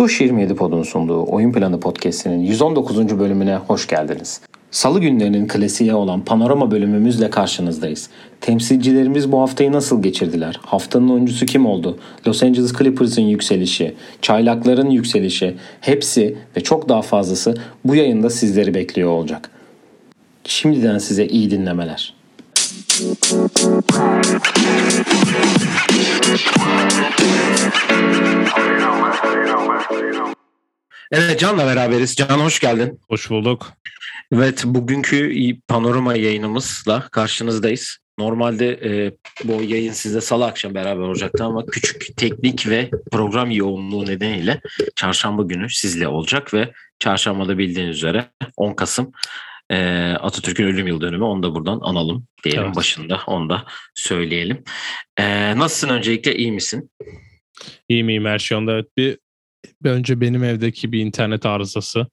Tuş 27 Pod'un sunduğu Oyun Planı Podcast'inin 119. bölümüne hoş geldiniz. Salı günlerinin klasiği olan panorama bölümümüzle karşınızdayız. Temsilcilerimiz bu haftayı nasıl geçirdiler? Haftanın oyuncusu kim oldu? Los Angeles Clippers'ın yükselişi, çaylakların yükselişi, hepsi ve çok daha fazlası bu yayında sizleri bekliyor olacak. Şimdiden size iyi dinlemeler. Evet Can'la beraberiz. Can hoş geldin. Hoş bulduk. Evet bugünkü panorama yayınımızla karşınızdayız. Normalde e, bu yayın sizde salı akşam beraber olacaktı ama küçük teknik ve program yoğunluğu nedeniyle çarşamba günü sizle olacak ve çarşambada bildiğiniz üzere 10 Kasım e, Atatürk'ün ölüm yıl dönümü onu da buradan analım diyelim evet. başında onu da söyleyelim. E, nasılsın öncelikle iyi misin? İyiyim iyiyim her şey onda. Evet bir, bir önce benim evdeki bir internet arızası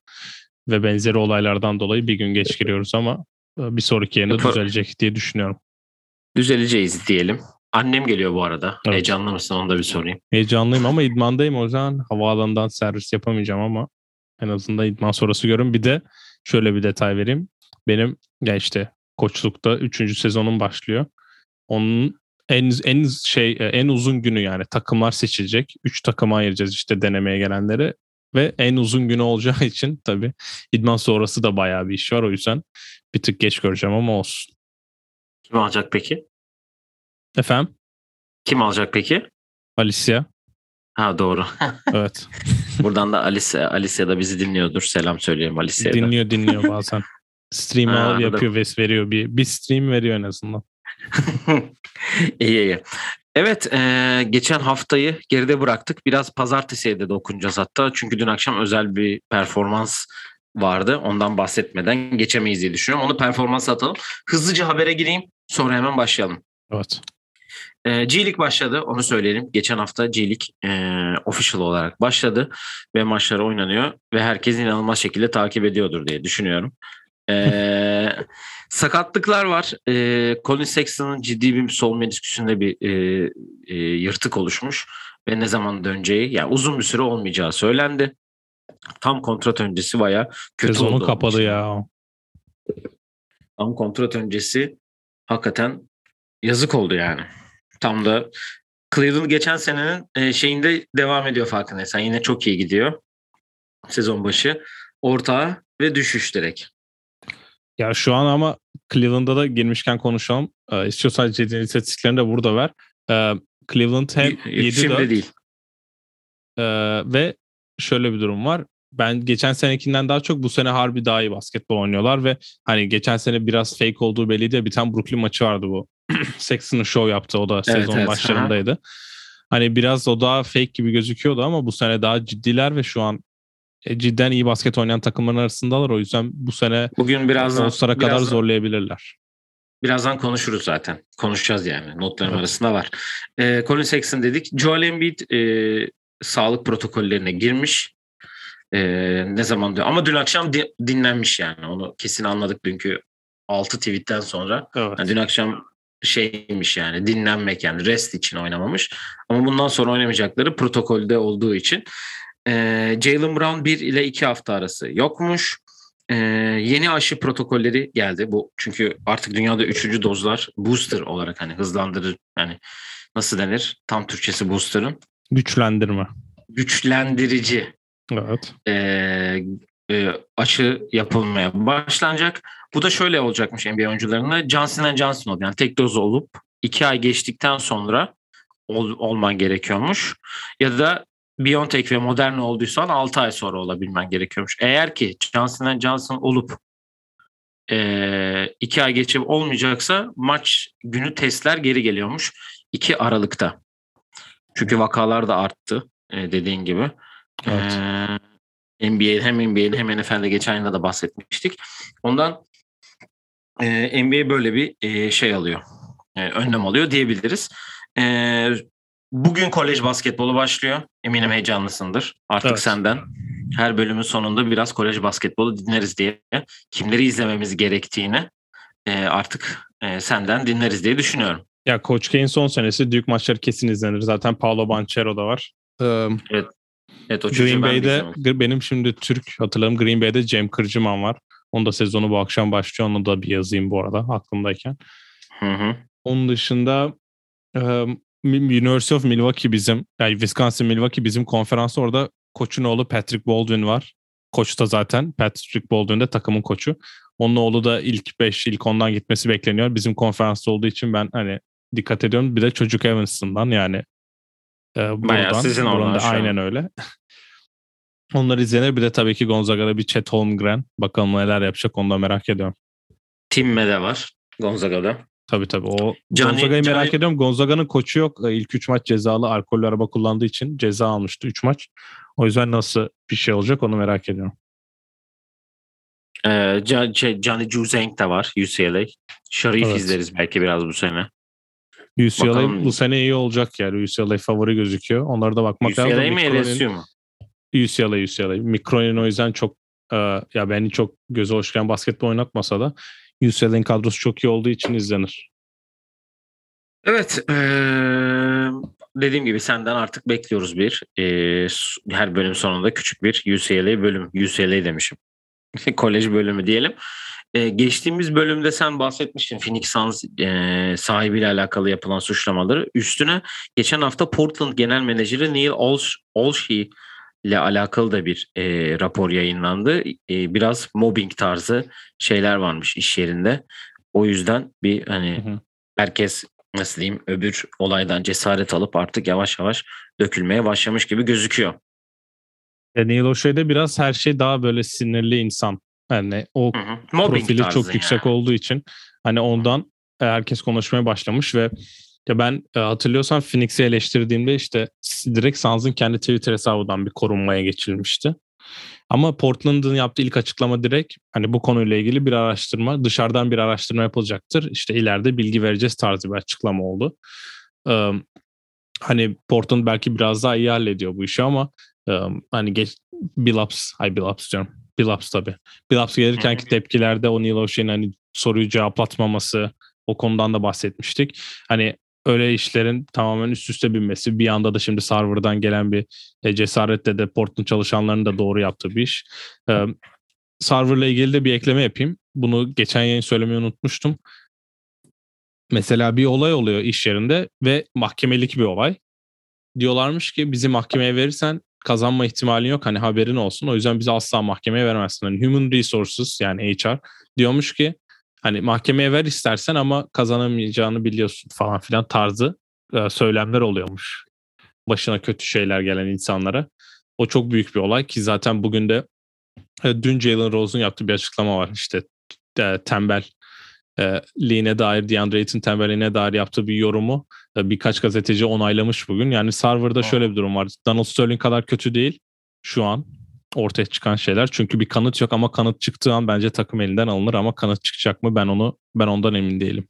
ve benzeri olaylardan dolayı bir gün geç giriyoruz ama e, bir sonraki yayında düzelecek diye düşünüyorum. Düzeleceğiz diyelim. Annem geliyor bu arada. Evet. Heyecanlı mısın onu da bir sorayım. Heyecanlıyım ama idmandayım o yüzden havaalanından servis yapamayacağım ama en azından idman sonrası görün. Bir de şöyle bir detay vereyim. Benim ya işte koçlukta 3. sezonum başlıyor. Onun en en şey en uzun günü yani takımlar seçilecek. 3 takıma ayıracağız işte denemeye gelenleri ve en uzun günü olacağı için tabii idman sonrası da bayağı bir iş var o yüzden bir tık geç göreceğim ama olsun. Kim alacak peki? Efendim? Kim alacak peki? Alicia. Ha doğru. evet. Buradan da Alicia, Alicia da bizi dinliyordur. Selam söyleyelim Alicia'ya Dinliyor dinliyor bazen. Stream al yapıyor ve veriyor bir bir stream veriyor en azından. İyi iyi. Evet, e, geçen haftayı geride bıraktık. Biraz pazartesiye de dokunacağız hatta. Çünkü dün akşam özel bir performans vardı. Ondan bahsetmeden geçemeyiz diye düşünüyorum. Onu performans atalım. Hızlıca habere gireyim. Sonra hemen başlayalım. Evet. E, G-League başladı. Onu söyleyelim. Geçen hafta G-League e, official olarak başladı. Ve maçlar oynanıyor. Ve herkes inanılmaz şekilde takip ediyordur diye düşünüyorum. Ee, sakatlıklar var. Ee, Colin Sexton'ın ciddi bir sol menisküsünde bir e, e, yırtık oluşmuş ve ne zaman döneceği yani uzun bir süre olmayacağı söylendi. Tam kontrat öncesi baya kötü Sezonu oldu. kapadı ya. Tam kontrat öncesi hakikaten yazık oldu yani. Tam da Cleveland geçen senenin e, şeyinde devam ediyor farkındaysan. Yine çok iyi gidiyor. Sezon başı. Ortağı ve düşüş direkt. Ya şu an ama Cleveland'da da girmişken konuşalım. Ee, istiyorsan ciddi istatistiklerini de burada ver. Ee, Cleveland hem 7-4 değil. E, ve şöyle bir durum var. Ben geçen senekinden daha çok bu sene harbi daha iyi basketbol oynuyorlar ve hani geçen sene biraz fake olduğu belliydi. Bir tane Brooklyn maçı vardı bu. Sexton'ın show yaptı. O da sezon evet, başlarındaydı. Ha. Hani biraz o daha fake gibi gözüküyordu ama bu sene daha ciddiler ve şu an e, cidden iyi basket oynayan takımların arasındalar. O yüzden bu sene bugün birazdan All-Star'a kadar zorlayabilirler. Birazdan konuşuruz zaten. Konuşacağız yani. Notlarım evet. arasında var. Ee, Colin Sexton dedik. Joel Embiid e, sağlık protokollerine girmiş. E, ne zaman diyor? Ama dün akşam di- dinlenmiş yani. Onu kesin anladık dünkü 6 tweetten sonra. Evet. Yani dün akşam şeymiş yani dinlenmek yani rest için oynamamış. Ama bundan sonra oynamayacakları protokolde olduğu için e, Jalen Brown 1 ile 2 hafta arası yokmuş. E, yeni aşı protokolleri geldi. Bu çünkü artık dünyada üçüncü dozlar booster olarak hani hızlandırır yani nasıl denir? Tam Türkçesi booster'ın. Güçlendirme. Güçlendirici. Evet. E, e, aşı yapılmaya başlanacak. Bu da şöyle olacakmış NBA oyuncularına. Johnson Johnson oldu. Yani tek doz olup iki ay geçtikten sonra ol, olman gerekiyormuş. Ya da BioNTech ve Moderna olduysan 6 ay sonra olabilmen gerekiyormuş. Eğer ki Johnson Johnson olup 2 e, ay geçip olmayacaksa maç günü testler geri geliyormuş 2 Aralık'ta. Çünkü vakalar da arttı e, dediğin gibi. Evet. E, NBA hem NBA'de hem NFL'de geçen yılda da bahsetmiştik. Ondan e, NBA böyle bir e, şey alıyor. E, önlem alıyor diyebiliriz. E, Bugün kolej basketbolu başlıyor. Eminim heyecanlısındır. Artık evet. senden her bölümün sonunda biraz kolej basketbolu dinleriz diye kimleri izlememiz gerektiğini e, artık e, senden dinleriz diye düşünüyorum. Ya Coach K'in son senesi Duke maçları kesin izlenir. Zaten Paolo Banchero da var. Ee, evet. Evet o Green ben de Bay'de izlemedim. benim şimdi Türk hatırlarım Green Bay'de Cem Kırcıman var. Onun da sezonu bu akşam başlıyor. Onu da bir yazayım bu arada aklımdayken. Hı hı. Onun dışında e, University of Milwaukee bizim yani Wisconsin Milwaukee bizim konferans orada koçun oğlu Patrick Baldwin var. Koç da zaten Patrick Baldwin de takımın koçu. Onun oğlu da ilk 5 ilk 10'dan gitmesi bekleniyor. Bizim konferansta olduğu için ben hani dikkat ediyorum. Bir de çocuk Evans'ından yani e, buradan, sizin oradan buradan da aynen öyle. Onlar izlenir. Bir de tabii ki Gonzaga'da bir Chet Holmgren. Bakalım neler yapacak onu da merak ediyorum. Timme de var Gonzaga'da. Tabii tabii. O Gianni- Gonzaga'yı merak Gianni- ediyorum. Gonzaga'nın koçu yok. E, İlk 3 maç cezalı alkollü araba kullandığı için ceza almıştı 3 maç. O yüzden nasıl bir şey olacak onu merak ediyorum. Ee, Ca- şey, Johnny Juzeng de var UCLA. Sharif Evet. izleriz belki biraz bu sene. UCLA Bakalım. bu sene iyi olacak yani. UCLA favori gözüküyor. Onlara da bakmak lazım. UCLA mi LSU mu? UCLA UCLA. Mikro'nun o yüzden çok e, ya beni çok göze hoş gelen basketbol oynatmasa da UCLA'nın kadrosu çok iyi olduğu için izlenir. Evet. eee, dediğim gibi senden artık bekliyoruz bir. eee, s- her bölüm sonunda küçük bir UCLA bölüm. UCLA demişim. Kolej bölümü diyelim. Eee, geçtiğimiz bölümde sen bahsetmiştin Phoenix Suns eee, sahibiyle alakalı yapılan suçlamaları. Üstüne geçen hafta Portland Genel Menajeri Neil Olsh- Olshey ile alakalı da bir eee, rapor yayınlandı. Eee, biraz mobbing tarzı şeyler varmış iş yerinde. O yüzden bir hani Hı hı. herkes nasıl diyeyim öbür olaydan cesaret alıp artık yavaş yavaş dökülmeye başlamış gibi gözüküyor. E, Neil O'Shea'de biraz her şey daha böyle sinirli insan. Yani o Hı hı. Mobbing profili çok yüksek yani. olduğu için hani ondan e, herkes konuşmaya başlamış ve ya ben e, hatırlıyorsan Phoenix'i eleştirdiğimde işte direkt Suns'ın kendi Twitter hesabından bir korunmaya geçilmişti. Ama Portland'ın yaptığı ilk açıklama direkt hani bu konuyla ilgili bir araştırma, dışarıdan bir araştırma yapılacaktır. İşte ileride bilgi vereceğiz tarzı bir açıklama oldu. Ee, hani Portland belki biraz daha iyi hallediyor bu işi ama e, hani geç Billups, ay Billups diyorum. Billups tabii. Billups gelirkenki tepkilerde o Neil O'Shea'nin hani soruyu cevaplatmaması o konudan da bahsetmiştik. Hani öyle işlerin tamamen üst üste binmesi bir anda da şimdi server'dan gelen bir e, cesaretle de Portland çalışanlarının da doğru yaptığı bir iş. E, server'la ilgili de bir ekleme yapayım. Bunu geçen yayın söylemeyi unutmuştum. Mesela bir olay oluyor iş yerinde ve mahkemelik bir olay. Diyorlarmış ki bizi mahkemeye verirsen kazanma ihtimalin yok. Hani haberin olsun. O yüzden bizi asla mahkemeye vermezsin. Hani Human Resources yani HR diyormuş ki hani mahkemeye ver istersen ama kazanamayacağını biliyorsun falan filan tarzı e, söylemler oluyormuş. Başına kötü şeyler gelen insanlara. O çok büyük bir olay ki zaten bugün de e, dün Jalen Rose'un yaptığı bir açıklama var. İşte e, tembel e, liğine dair, DeAndre Ayton tembelliğine dair yaptığı bir yorumu e, birkaç gazeteci onaylamış bugün. Yani serverda şöyle bir durum var. Donald Sterling kadar kötü değil şu an ortaya çıkan şeyler. Çünkü bir kanıt yok ama kanıt çıktığı an bence takım elinden alınır ama kanıt çıkacak mı ben onu ben ondan emin değilim.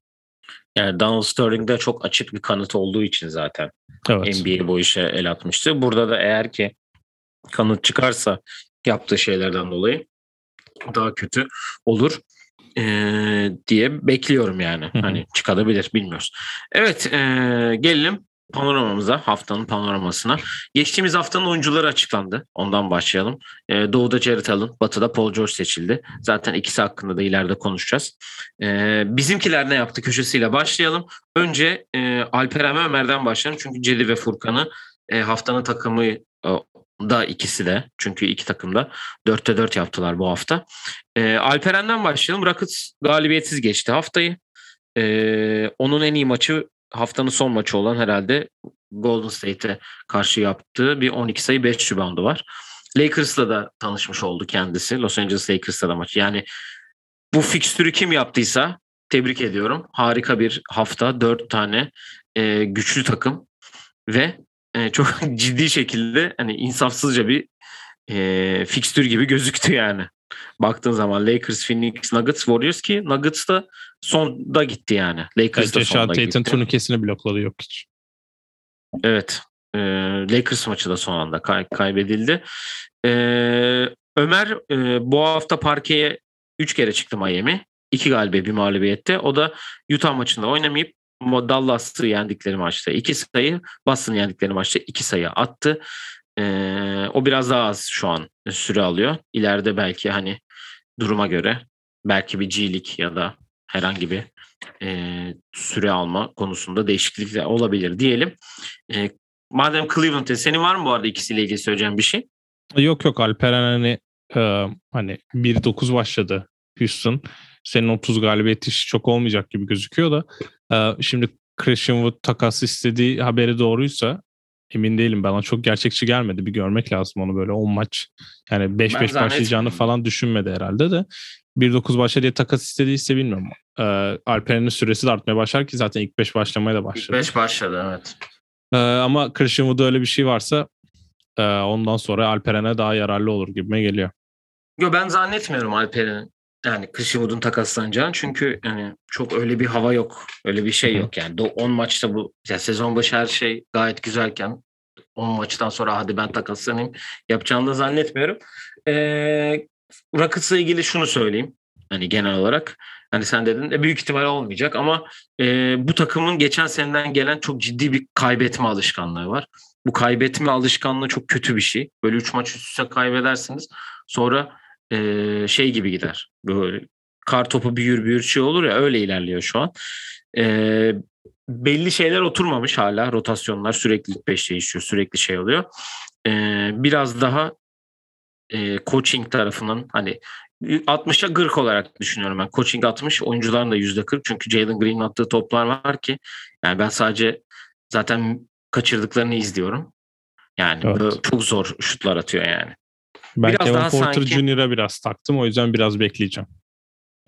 Yani Donald Sterling'de çok açık bir kanıt olduğu için zaten Evet. NBA bu işe el atmıştı. Burada da eğer ki kanıt çıkarsa yaptığı şeylerden dolayı daha kötü olur eee, diye bekliyorum yani. Hani çıkabilir bilmiyoruz. Evet eee, gelelim panoramamıza haftanın panoramasına. Geçtiğimiz haftanın oyuncuları açıklandı. Ondan başlayalım. Eee, Doğu'da Jared Allen, Batı'da Paul George seçildi. Zaten ikisi hakkında da ileride konuşacağız. Eee, bizimkiler ne yaptı köşesiyle başlayalım. Önce e, Alperen ve Ömer'den başlayalım. Çünkü Cedi ve Furkan'ı e, haftanın takımı e, da ikisi de. Çünkü iki takım da 4'te 4 yaptılar bu hafta. E, Alperen'den başlayalım. Rockets galibiyetsiz geçti haftayı. E, onun en iyi maçı haftanın son maçı olan herhalde Golden State'e karşı yaptığı bir 12 sayı 5 reboundu var. Lakers'la da tanışmış oldu kendisi. Los Angeles Lakers'la da maç. Yani bu fikstürü kim yaptıysa tebrik ediyorum. Harika bir hafta. Dört tane e, güçlü takım ve e, çok ciddi şekilde hani insafsızca bir e, fikstür gibi gözüktü yani. Baktığın zaman Lakers, Phoenix, Nuggets, Warriors ki Nuggets da sonda gitti yani. Lakers da sonda Tatum gitti. turnikesini blokladı yok hiç. Evet. E, Lakers maçı da son anda kay- kaybedildi. E, Ömer e, bu hafta parkeye 3 kere çıktı Miami. 2 galibi bir mağlubiyette. O da Utah maçında oynamayıp Dallas'ı yendikleri maçta 2 sayı, Boston'ı yendikleri maçta 2 sayı attı. Ee, o biraz daha az şu an süre alıyor. İleride belki hani duruma göre belki bir G-Lig ya da herhangi bir e, süre alma konusunda değişiklikler olabilir diyelim. E, madem Cleveland'te senin var mı bu arada ikisiyle ilgili söyleyeceğim bir şey? Yok yok Alperen hani e, hani 1-9 başladı Houston. Senin 30 galibiyet işi çok olmayacak gibi gözüküyor da şimdi Christian Wood takas istediği haberi doğruysa emin değilim. Bana çok gerçekçi gelmedi. Bir görmek lazım onu böyle 10 maç. Yani 5-5 başlayacağını falan düşünmedi herhalde de. 1-9 başla diye takas istediyse bilmiyorum. Ee, Alperen'in süresi de artmaya başlar ki zaten ilk 5 başlamaya da başladı. İlk 5 başladı evet. Ee, ama Christian Wood'da öyle bir şey varsa e, ondan sonra Alperen'e daha yararlı olur gibime geliyor. Yo ben zannetmiyorum Alperen'in yani Christian Wood'un takaslanacağını çünkü yani çok öyle bir hava yok. Öyle bir şey yok yani. 10 maçta bu ya sezon başı her şey gayet güzelken 10 maçtan sonra hadi ben takaslanayım yapacağını da zannetmiyorum. Ee, Rockets'la ilgili şunu söyleyeyim. Hani genel olarak hani sen dedin de büyük ihtimal olmayacak ama e, bu takımın geçen seneden gelen çok ciddi bir kaybetme alışkanlığı var. Bu kaybetme alışkanlığı çok kötü bir şey. Böyle 3 maç üst üste kaybedersiniz. Sonra e, şey gibi gider. Böyle kar topu büyür büyür şey olur ya öyle ilerliyor şu an. E, belli şeyler oturmamış hala. Rotasyonlar sürekli 5 değişiyor. Sürekli şey oluyor. E, biraz daha e, coaching tarafından hani 60'a 40 olarak düşünüyorum ben. Coaching 60, oyuncuların da %40. Çünkü Jalen Green'in attığı toplar var ki yani ben sadece zaten kaçırdıklarını izliyorum. Yani evet. çok zor şutlar atıyor yani. Ben biraz Kevin daha Porter sanki... Jr.'a biraz taktım. O yüzden biraz bekleyeceğim.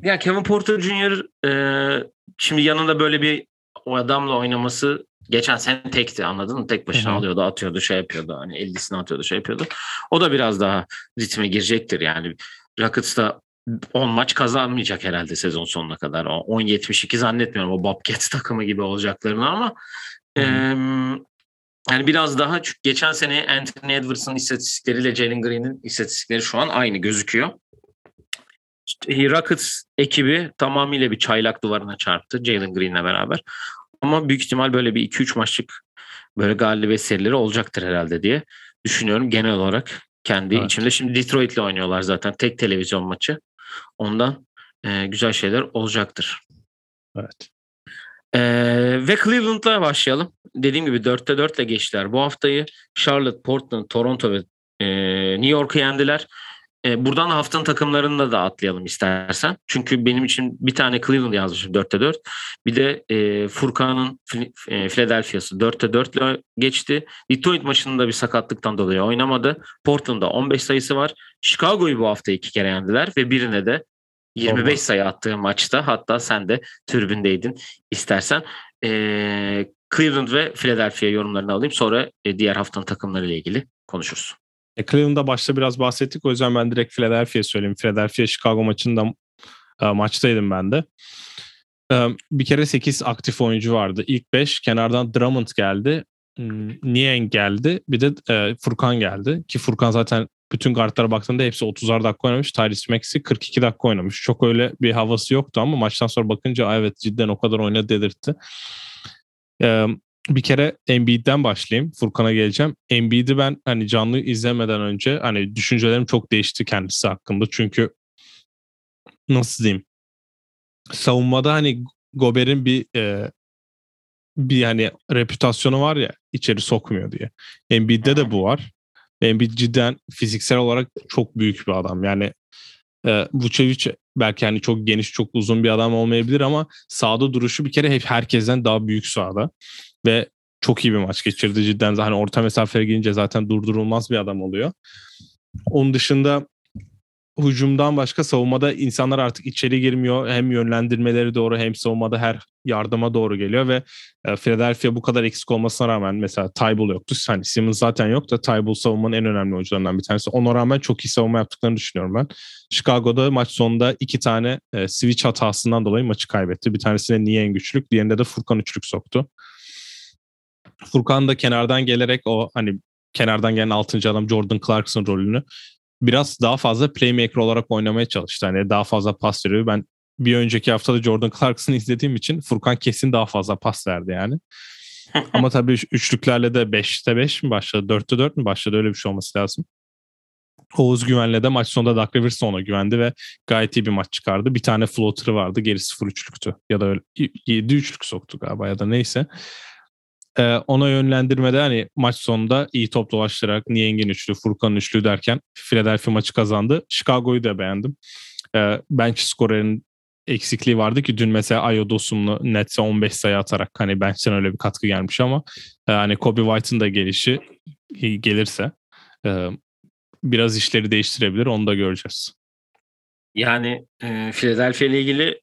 Ya Kevin Porter Jr. E, şimdi yanında böyle bir o adamla oynaması geçen sene tekti anladın mı? Tek başına Hı-hı. alıyordu, atıyordu, şey yapıyordu. Hani 50'sini atıyordu, şey yapıyordu. O da biraz daha ritme girecektir yani. Rockets da 10 maç kazanmayacak herhalde sezon sonuna kadar. 10-72 zannetmiyorum o Bobcats takımı gibi olacaklarını ama e, yani biraz daha çünkü geçen sene Anthony Edwards'ın istatistikleriyle Jalen Green'in istatistikleri şu an aynı gözüküyor. Rockets ekibi tamamıyla bir çaylak duvarına çarptı Jalen Green'le beraber. Ama büyük ihtimal böyle bir 2-3 maçlık böyle galibiyet serileri olacaktır herhalde diye düşünüyorum genel olarak kendi evet. içimde. Şimdi Detroit'le oynuyorlar zaten tek televizyon maçı. Ondan e, güzel şeyler olacaktır. Evet. E, ve Cleveland'la başlayalım. Dediğim gibi 4'te 4 ile geçtiler. Bu haftayı Charlotte, Portland, Toronto ve e, New York'u yendiler. E, buradan haftanın takımlarını da atlayalım istersen. Çünkü benim için bir tane Cleveland yazmışım 4'te 4. Bir de e, Furkan'ın Philadelphia'sı 4'te 4 ile geçti. Detroit maçında bir sakatlıktan dolayı oynamadı. Portland'da 15 sayısı var. Chicago'yu bu hafta iki kere yendiler ve birine de 25 Olmaz. sayı attığı maçta hatta sen de türbündeydin istersen. E, Cleveland ve Philadelphia yorumlarını alayım. Sonra e, diğer haftanın takımlarıyla ilgili konuşuruz. E, Cleveland'da başta biraz bahsettik. O yüzden ben direkt Philadelphia söyleyeyim. Philadelphia Chicago maçında e, maçtaydım ben de. E, bir kere 8 aktif oyuncu vardı. İlk 5 kenardan Drummond geldi. Hmm, Niang geldi. Bir de e, Furkan geldi. Ki Furkan zaten bütün guardlara baktığında hepsi 30'ar dakika oynamış. Tyrese Maxey 42 dakika oynamış. Çok öyle bir havası yoktu ama maçtan sonra bakınca evet cidden o kadar oynadı dedirtti. Ee, bir kere Embiid'den başlayayım. Furkan'a geleceğim. Embiid'i ben hani canlı izlemeden önce hani düşüncelerim çok değişti kendisi hakkında. Çünkü nasıl diyeyim? Savunmada hani Gober'in bir e, bir hani reputasyonu var ya içeri sokmuyor diye. Embiid'de de bu var. Embiid cidden fiziksel olarak çok büyük bir adam. Yani e, Vucevic belki hani çok geniş, çok uzun bir adam olmayabilir ama sağda duruşu bir kere hep herkesten daha büyük sağda. Ve çok iyi bir maç geçirdi cidden. Hani orta mesafeye gelince zaten durdurulmaz bir adam oluyor. Onun dışında hücumdan başka savunmada insanlar artık içeri girmiyor. Hem yönlendirmeleri doğru hem savunmada her yardıma doğru geliyor ve e, Philadelphia bu kadar eksik olmasına rağmen mesela Tybull yoktu. Hani Simmons zaten yok da Tybull savunmanın en önemli oyuncularından bir tanesi. Ona rağmen çok iyi savunma yaptıklarını düşünüyorum ben. Chicago'da maç sonunda iki tane e, switch hatasından dolayı maçı kaybetti. Bir tanesine niye en güçlük, diğerinde de Furkan üçlük soktu. Furkan da kenardan gelerek o hani kenardan gelen 6. adam Jordan Clarkson rolünü biraz daha fazla playmaker olarak oynamaya çalıştı. Hani daha fazla pas veriyor. Ben bir önceki haftada Jordan Clarkson'ı izlediğim için Furkan kesin daha fazla pas verdi yani. Ama tabii üçlüklerle de 5'te 5 mi başladı? 4'te 4 mü başladı? Öyle bir şey olması lazım. Oğuz Güven'le de maç sonunda Doug Rivers ona güvendi ve gayet iyi bir maç çıkardı. Bir tane floater'ı vardı. Geri 0 üçlüktü. Ya da öyle 7 üçlük soktu galiba ya da neyse. Ee, ona yönlendirmede hani maç sonunda iyi top dolaştırarak Nieng'in üçlü, Furkan'ın üçlü derken Philadelphia maçı kazandı. Chicago'yu da beğendim. Ee, bench skorerin eksikliği vardı ki dün mesela Ayo Dosum'lu netse 15 sayı atarak hani bench'ten öyle bir katkı gelmiş ama e, hani Kobe White'ın da gelişi gelirse e, biraz işleri değiştirebilir onu da göreceğiz. Yani e, Philadelphia ile ilgili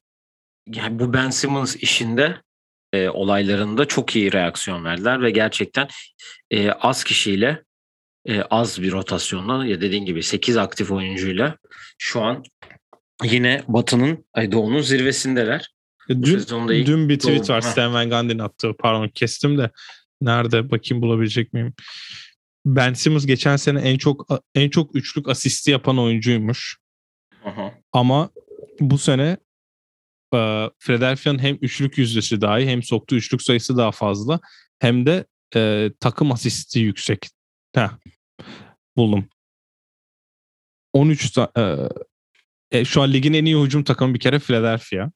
yani bu Ben Simmons işinde e, olaylarında çok iyi reaksiyon verdiler ve gerçekten e, az kişiyle e, az bir rotasyonla ya dediğin gibi 8 aktif oyuncuyla şu an yine Batı'nın ay Doğu'nun zirvesindeler. E, dün, dün bir tweet var Stan Van Gundy'nin attığı pardon kestim de nerede bakayım bulabilecek miyim? Ben Simmons geçen sene en çok en çok üçlük asisti yapan oyuncuymuş. Aha. Ama bu sene Philadelphia'nın hem üçlük yüzdesi daha iyi hem soktuğu üçlük sayısı daha fazla hem de e, takım asisti yüksek. Heh, buldum. 13 e, e, şu an ligin en iyi hücum takımı bir kere Philadelphia.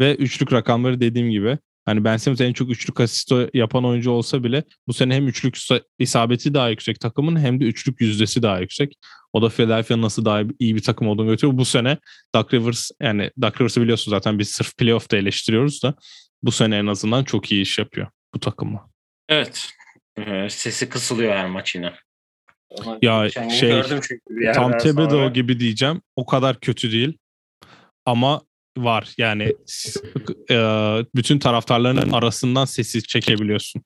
Ve üçlük rakamları dediğim gibi hani Ben Simmons en çok üçlük asist yapan oyuncu olsa bile bu sene hem üçlük isabeti daha yüksek takımın hem de üçlük yüzdesi daha yüksek. O da Philadelphia'nın nasıl daha iyi bir takım olduğunu götürüyor. Bu sene Doug Rivers yani Doug Rivers'ı biliyorsunuz zaten biz sırf playoff'ta eleştiriyoruz da bu sene en azından çok iyi iş yapıyor bu takımla. Evet. Ee, sesi kısılıyor her maç yine. Ya şey tam Thibodeau gibi diyeceğim. O kadar kötü değil. Ama var. Yani e, bütün taraftarların arasından sesi çekebiliyorsun.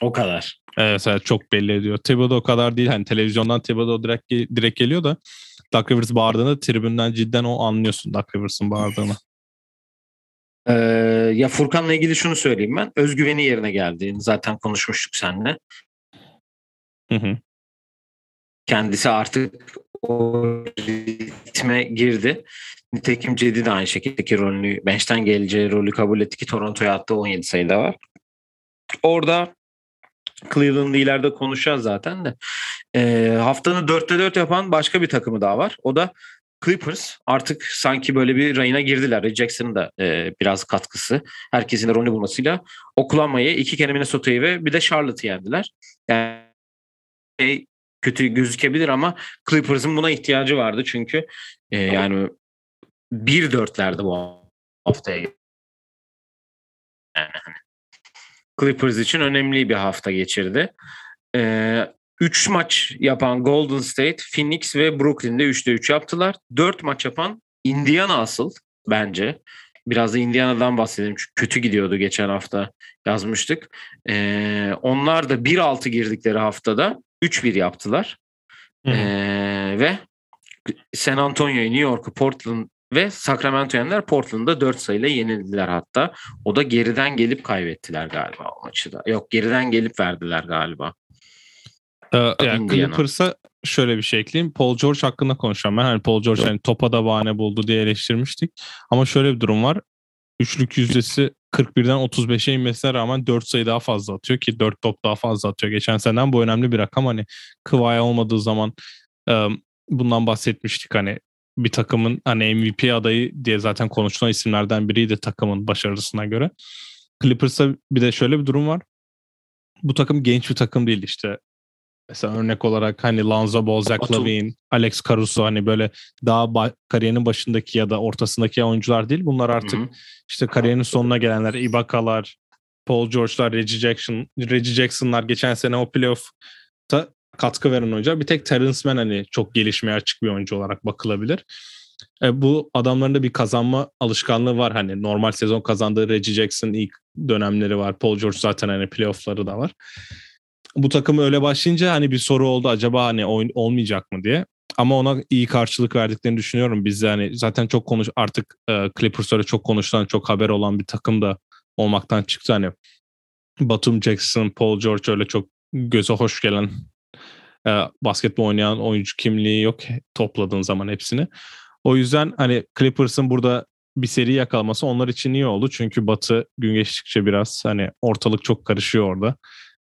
O kadar. Evet, evet çok belli ediyor. Thibodeau o kadar değil. Hani televizyondan Thibodeau direkt, direkt geliyor da Doug Rivers bağırdığında tribünden cidden o anlıyorsun Doug Rivers'ın bağırdığını. Ee, ya Furkan'la ilgili şunu söyleyeyim ben. Özgüveni yerine geldi. Zaten konuşmuştuk seninle. Hı hı. Kendisi artık o ritme girdi. Nitekim Cedi de aynı şekilde rolünü, bench'ten geleceği rolü kabul etti ki Toronto'ya attığı 17 sayıda var. Orada Cleveland'ı ileride konuşacağız zaten de. E, haftanın 4'te 4 yapan başka bir takımı daha var. O da Clippers artık sanki böyle bir rayına girdiler. Ray Jackson'ın da e, biraz katkısı. Herkesin de rolünü bulmasıyla Oklahoma'yı, iki kere Minnesota'yı ve bir de Charlotte'ı yendiler. Yani şey, kötü gözükebilir ama Clippers'ın buna ihtiyacı vardı çünkü e, yani 1-4'lerdi bu haftaya. Yani hani Clippers için önemli bir hafta geçirdi. Ee, 3 maç yapan Golden State, Phoenix ve Brooklyn'de 3'te 3 yaptılar. 4 maç yapan Indiana asıl bence. Biraz da Indiana'dan bahsedelim çünkü kötü gidiyordu geçen hafta yazmıştık. Ee, onlar da 1-6 girdikleri haftada 3-1 yaptılar. Ee, ve San Antonio'yu, New York'u, Portland ve Sacramento yendiler. Portland'da 4 sayıyla yenildiler hatta. O da geriden gelip kaybettiler galiba o maçı da. Yok geriden gelip verdiler galiba. Ee, yani Clippers'a şöyle bir şey ekleyeyim. Paul George hakkında konuşacağım ben. Hani Paul George hani topa da bahane buldu diye eleştirmiştik. Ama şöyle bir durum var. Üçlük yüzdesi 41'den 35'e inmesine rağmen 4 sayı daha fazla atıyor ki 4 top daha fazla atıyor. Geçen seneden bu önemli bir rakam. Hani Kıvaya olmadığı zaman bundan bahsetmiştik hani bir takımın hani MVP adayı diye zaten konuşulan isimlerden biriydi takımın başarısına göre. Clippers'a bir de şöyle bir durum var. Bu takım genç bir takım değil işte. Mesela örnek olarak hani Lanza Ball, Zach Lavine, Alex Caruso hani böyle daha ba- kariyerinin başındaki ya da ortasındaki oyuncular değil. Bunlar artık Hı-hı. işte kariyerinin sonuna gelenler, Ibaka'lar, Paul George'lar, Reggie Jackson, Reggie Jackson'lar geçen sene o playoff'ta katkı veren oyuncular. Bir tek Terence Mann hani çok gelişmeye açık bir oyuncu olarak bakılabilir. E, bu adamların da bir kazanma alışkanlığı var. Hani normal sezon kazandığı Reggie Jackson ilk dönemleri var. Paul George zaten hani playoff'ları da var. Bu takım öyle başlayınca hani bir soru oldu acaba hani oyun olmayacak mı diye. Ama ona iyi karşılık verdiklerini düşünüyorum. Biz de hani zaten çok konuş artık e, Clippers öyle çok konuşulan, çok haber olan bir takım da olmaktan çıktı. Hani Batum Jackson, Paul George öyle çok göze hoş gelen e, basketbol oynayan oyuncu kimliği yok topladığın zaman hepsini. O yüzden hani Clippers'ın burada bir seri yakalaması onlar için iyi oldu. Çünkü Batı gün geçtikçe biraz hani ortalık çok karışıyor orada.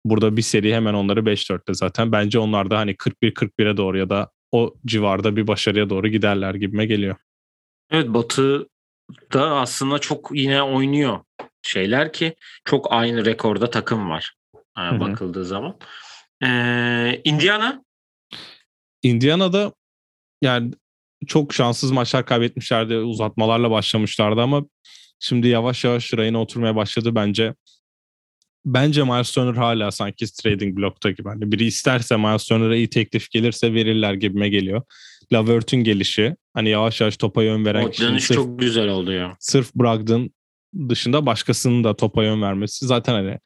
Burada bir seri hemen onları 5-4'te zaten. Bence onlar da hani 41-41'e doğru ya da o civarda bir başarıya doğru giderler gibime geliyor. Evet Batı da aslında çok yine oynuyor şeyler ki çok aynı rekorda takım var yani bakıldığı zaman. Ee, Indiana? Indiana'da yani çok şanssız maçlar kaybetmişlerdi. Uzatmalarla başlamışlardı ama şimdi yavaş yavaş rayına oturmaya başladı bence. Bence Miles Turner hala sanki trading blokta gibi. Hani biri isterse Miles Turner'a iyi teklif gelirse verirler gibime geliyor. Lavert'ün gelişi hani yavaş yavaş topa yön veren o dönüş sırf, çok güzel oldu ya. Sırf Brogdon dışında başkasının da topa yön vermesi zaten hani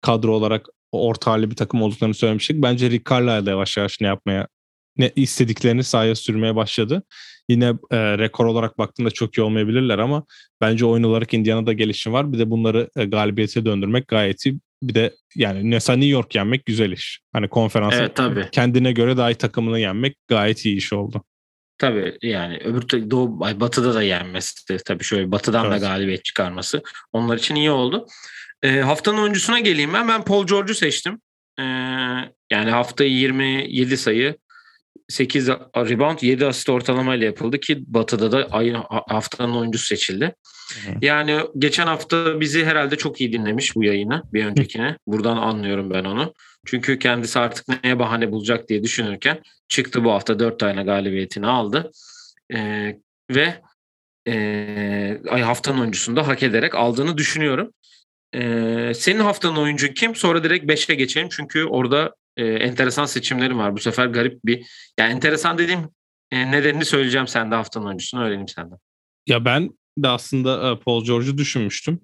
kadro olarak orta halli bir takım olduklarını söylemiştik. Bence Rick Carlisle yavaş yavaş ne yapmaya ne istediklerini sahaya sürmeye başladı. Yine e, rekor olarak baktığında çok iyi olmayabilirler ama bence oyun olarak Indiana'da gelişim var. Bir de bunları e, galibiyete döndürmek gayet iyi. Bir de yani mesela New York yenmek güzel iş. Hani konferansı evet, tabii. kendine göre daha iyi takımını yenmek gayet iyi iş oldu. Tabii yani öbür Doğu Batı'da da yenmesi tabii şöyle Batı'dan evet. da galibiyet çıkarması onlar için iyi oldu. E, haftanın oyuncusuna geleyim ben. Ben Paul George'u seçtim. E, yani haftayı 27 sayı 8 rebound 7 asist ortalamayla yapıldı ki Batı'da da aynı haftanın oyuncusu seçildi. Hı. Yani geçen hafta bizi herhalde çok iyi dinlemiş bu yayını bir öncekine. Buradan anlıyorum ben onu. Çünkü kendisi artık neye bahane bulacak diye düşünürken çıktı bu hafta 4 tane galibiyetini aldı. Ee, ve e, haftanın oyuncusunu da hak ederek aldığını düşünüyorum. Ee, senin haftanın oyuncun kim? Sonra direkt 5'e geçelim. Çünkü orada e, enteresan seçimlerim var. Bu sefer garip bir... Yani enteresan dediğim e, nedenini söyleyeceğim sen de haftanın oyuncusunu öğreneyim senden. Ya ben de aslında e, Paul George'u düşünmüştüm.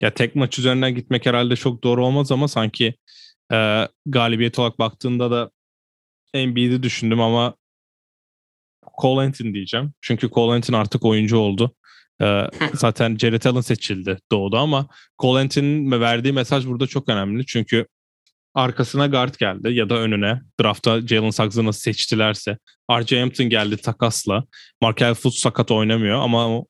Ya tek maç üzerinden gitmek herhalde çok doğru olmaz ama sanki e, galibiyet olarak baktığında da Embiid'i düşündüm ama Cole Anthony diyeceğim. Çünkü Cole Anthony artık oyuncu oldu. Ee, zaten Jared Allen seçildi doğdu ama Cole Anthony'nin verdiği mesaj burada çok önemli. Çünkü arkasına guard geldi ya da önüne. Draftta Jalen Suggs'ı nasıl seçtilerse. R.J. Hampton geldi takasla. Markel Fultz sakat oynamıyor ama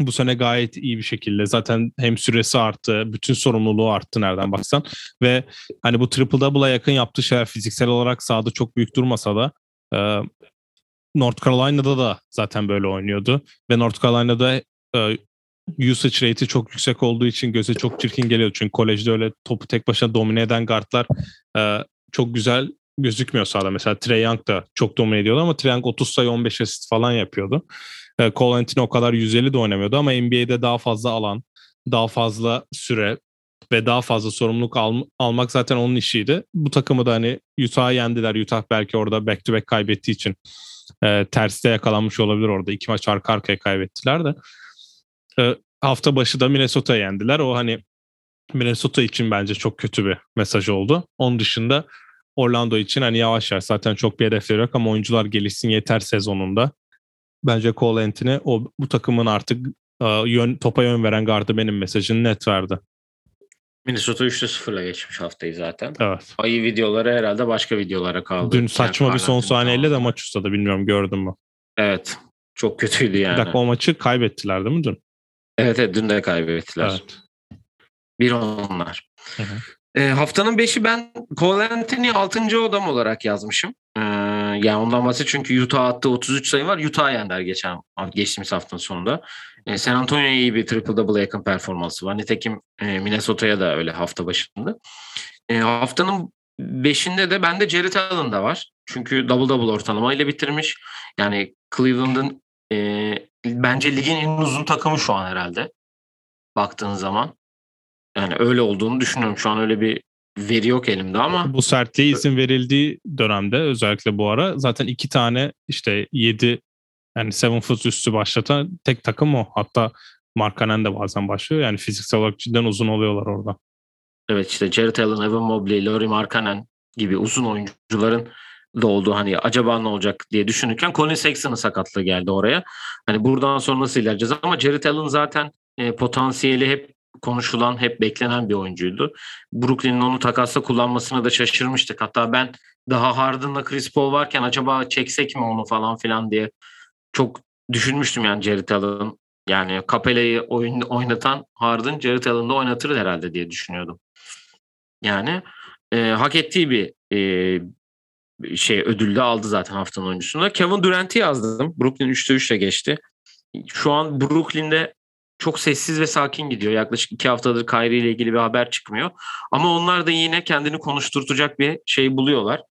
bu sene gayet iyi bir şekilde zaten hem süresi arttı, bütün sorumluluğu arttı nereden baksan ve hani bu triple double'a yakın yaptığı şeyler fiziksel olarak sahada çok büyük durmasa da e, North Carolina'da da zaten böyle oynuyordu ve North Carolina'da e, usage rate'i çok yüksek olduğu için göze çok çirkin geliyor. Çünkü kolejde öyle topu tek başına domine eden guardlar e, çok güzel gözükmüyor sahada. Mesela Trey Young da çok domine ediyordu ama Trey Young 30 sayı 15 asist falan yapıyordu. E, Cole Anthony o kadar 150 de oynamıyordu ama NBA'de daha fazla alan, daha fazla süre ve daha fazla sorumluluk al, almak zaten onun işiydi. Bu takımı da hani Utah'ı yendiler. Utah belki orada back to back kaybettiği için e, terste yakalanmış olabilir orada. İki maç arka arkaya kaybettiler de. E, hafta başı da Minnesota yendiler. O hani Minnesota için bence çok kötü bir mesaj oldu. Onun dışında Orlando için hani yavaş yavaş zaten çok bir hedefleri yok ama oyuncular gelişsin yeter sezonunda. Bence Cole Anthony o bu takımın artık e, yön, topa yön veren gardı benim mesajını net verdi. Minnesota 3'te 0'la geçmiş haftayı zaten. Evet. Ayı videoları herhalde başka videolara kaldı. Dün saçma bir son saniyeyle de maç ustadı bilmiyorum gördün mü? Evet. Çok kötüydü yani. Bir dakika o maçı kaybettiler değil mi dün? Evet evet dün de kaybettiler. Evet. Bir onlar. Hı hı. E, haftanın beşi ben Cole Anthony 6. odam olarak yazmışım. E, yani ondan bahsediyor çünkü Utah attı 33 sayı var. Utah yendiler geçen geçtiğimiz haftanın sonunda. E, San Antonio'ya iyi bir triple double yakın performansı var. Nitekim e, Minnesota'ya da öyle hafta başında. E, haftanın beşinde de bende Jared Allen da var. Çünkü double double ortalamayla bitirmiş. Yani Cleveland'ın e, bence ligin en uzun takımı şu an herhalde. Baktığın zaman. Yani öyle olduğunu düşünüyorum. Şu an öyle bir veri yok elimde ama. Bu sertliğe izin verildiği dönemde özellikle bu ara zaten iki tane işte yedi yani seven foot üstü başlatan tek takım o. Hatta Markanen de bazen başlıyor. Yani fiziksel olarak cidden uzun oluyorlar orada. Evet işte Jared Allen, Evan Mobley, Laurie Markanen gibi uzun oyuncuların da olduğu hani acaba ne olacak diye düşünürken Colin Sexton'ın sakatlığı geldi oraya. Hani buradan sonra nasıl ilerleyeceğiz ama Jared Allen zaten e, potansiyeli hep konuşulan, hep beklenen bir oyuncuydu. Brooklyn'in onu takasla kullanmasına da şaşırmıştık. Hatta ben daha Harden'la Chris Paul varken acaba çeksek mi onu falan filan diye çok düşünmüştüm yani Jared Allen Yani Capella'yı oyun, oynatan Harden, Jared Allen'da oynatır herhalde diye düşünüyordum. Yani e, hak ettiği bir e, şey ödülde aldı zaten haftanın oyuncusunda. Kevin Durant'i yazdım. Brooklyn 3'te 3 ile geçti. Şu an Brooklyn'de çok sessiz ve sakin gidiyor. Yaklaşık iki haftadır Kyrie ile ilgili bir haber çıkmıyor. Ama onlar da yine kendini konuşturtacak bir şey buluyorlar.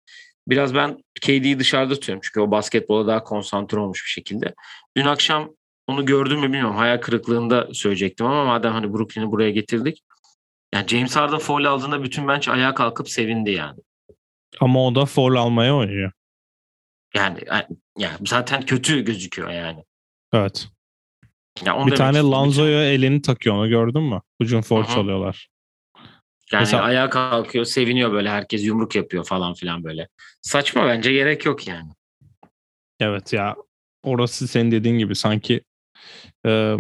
Biraz ben KD'yi dışarıda tutuyorum çünkü o basketbola daha konsantre olmuş bir şekilde. Dün akşam onu gördüm mü bilmiyorum. Hayal kırıklığında söyleyecektim ama madem hani Brooklyn'i buraya getirdik. Yani James Harden foul aldığında bütün bench ayağa kalkıp sevindi yani. Ama o da foul almaya oynuyor. Yani, yani zaten kötü gözüküyor yani. Evet. Ya bir tane Lanzo'ya elini takıyor onu gördün mü? Ucun foul çalıyorlar. Yani Mesela... ayağa kalkıyor, seviniyor böyle herkes yumruk yapıyor falan filan böyle. Saçma bence gerek yok yani. Evet ya orası senin dediğin gibi sanki e,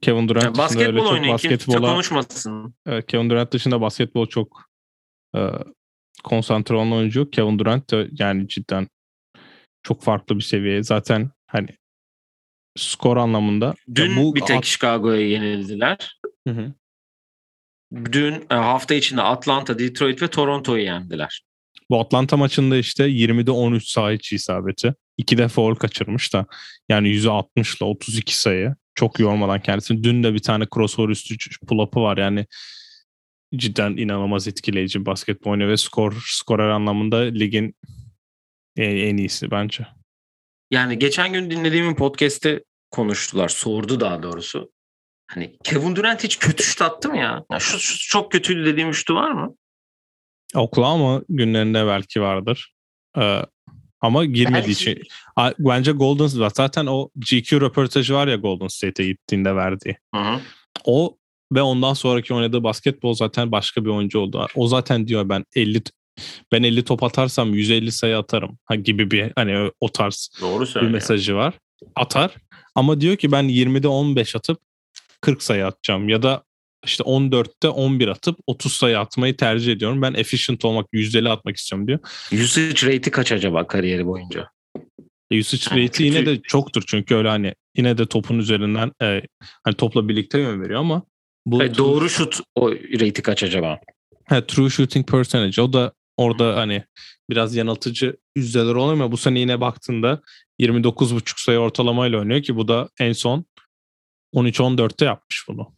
Kevin Durant yani basketbol öyle çok basketbola konuşmasın. Evet, Kevin Durant dışında basketbol çok e, konsantre olan oyuncu. Kevin Durant de yani cidden çok farklı bir seviye. Zaten hani skor anlamında. Dün bu bir tek at... Chicago'ya yenildiler. Hı hı. Dün e, hafta içinde Atlanta, Detroit ve Toronto'yu yendiler. Bu Atlanta maçında işte 20'de 13 sayı içi isabeti. İki de foul kaçırmış da. Yani %60 ile 32 sayı. Çok yormadan kendisini. Dün de bir tane crossover üstü pull-up'ı var. Yani cidden inanılmaz etkileyici basketbol oynuyor ve skor skorer anlamında ligin en iyisi bence. Yani geçen gün dinlediğim podcast'te konuştular. Sordu daha doğrusu. Hani Kevin Durant hiç kötü şut attı mı ya? ya şu, şu çok kötüydü dediğim şutu var mı? Oklahoma günlerinde belki vardır. Ee, ama girmediği belki... için. Bence Golden State zaten o GQ röportajı var ya Golden State'e gittiğinde verdiği. Hı hı. O ve ondan sonraki oynadığı basketbol zaten başka bir oyuncu oldu. O zaten diyor ben 50 ben 50 top atarsam 150 sayı atarım ha gibi bir hani o tarz Doğru bir mesajı var. Atar ama diyor ki ben 20'de 15 atıp 40 sayı atacağım ya da işte 14'te 11 atıp 30 sayı atmayı tercih ediyorum. Ben efficient olmak, yüzdeli atmak istiyorum diyor. Usage rate'i kaç acaba kariyeri boyunca? E, usage yani rate'i yine de çoktur çünkü öyle hani yine de topun üzerinden e, hani topla birlikte yön veriyor ama bu Hayır, doğru şut o rate'i kaç acaba? He, true shooting percentage o da orada hani biraz yanıltıcı yüzdeler oluyor ama bu sene yine baktığında 29.5 sayı ortalamayla oynuyor ki bu da en son 13-14'te yapmış bunu.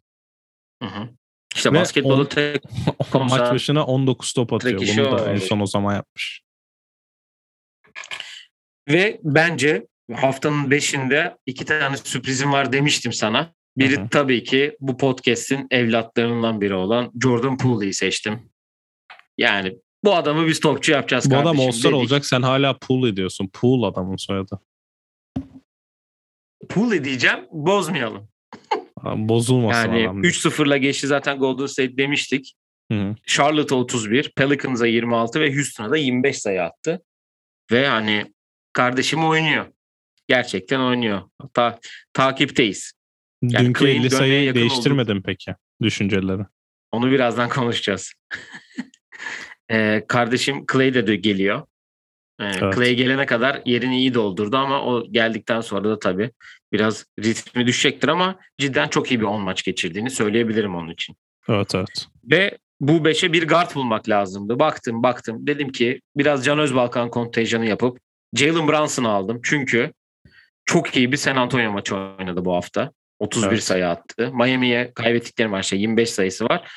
Hı hı. İşte basketbolu tek maç başına 19 top atıyor. Bunu da en son o zaman yapmış. Ve bence haftanın 5'inde iki tane sürprizim var demiştim sana. Biri Hı-hı. tabii ki bu podcast'in evlatlarından biri olan Jordan Poole'yi seçtim. Yani bu adamı biz topçu yapacağız bu kardeşim. Bu adam All-Star olacak sen hala Poole ediyorsun. Poole adamın soyadı. Poole diyeceğim bozmayalım. Bozulmasın yani adam. 3-0'la geçti zaten Golden State demiştik. Hı-hı. Charlotte 31, Pelicans'a 26 ve Houston'a da 25 sayı attı. Ve hani kardeşim oynuyor. Gerçekten oynuyor. Hatta takipteyiz. Yani Dünkü 50 sayıyı değiştirmedin oldu. peki düşünceleri? Onu birazdan konuşacağız. ee, kardeşim Clay de geliyor. Ee, evet. Clay gelene kadar yerini iyi doldurdu ama o geldikten sonra da tabii biraz ritmi düşecektir ama cidden çok iyi bir 10 maç geçirdiğini söyleyebilirim onun için. Evet evet. Ve bu 5'e bir guard bulmak lazımdı. Baktım baktım dedim ki biraz Can Özbalkan kontenjanı yapıp Jalen Brunson'ı aldım. Çünkü çok iyi bir San Antonio maçı oynadı bu hafta. 31 evet. sayı attı. Miami'ye kaybettikleri maçta 25 sayısı var.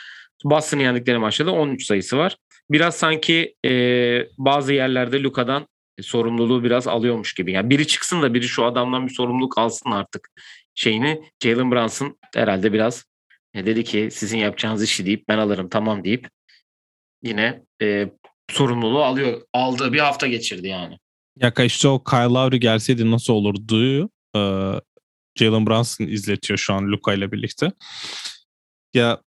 Boston'ı yendikleri maçta da 13 sayısı var. Biraz sanki e, bazı yerlerde Luka'dan sorumluluğu biraz alıyormuş gibi. Yani biri çıksın da biri şu adamdan bir sorumluluk alsın artık şeyini. Jalen Brunson herhalde biraz e, dedi ki sizin yapacağınız işi deyip ben alırım tamam deyip yine e, sorumluluğu alıyor. Aldığı bir hafta geçirdi yani. Ya işte o Kyle Lowry gelseydi nasıl olurdu? Ee, Jalen Brunson izletiyor şu an Luka ile birlikte. Ya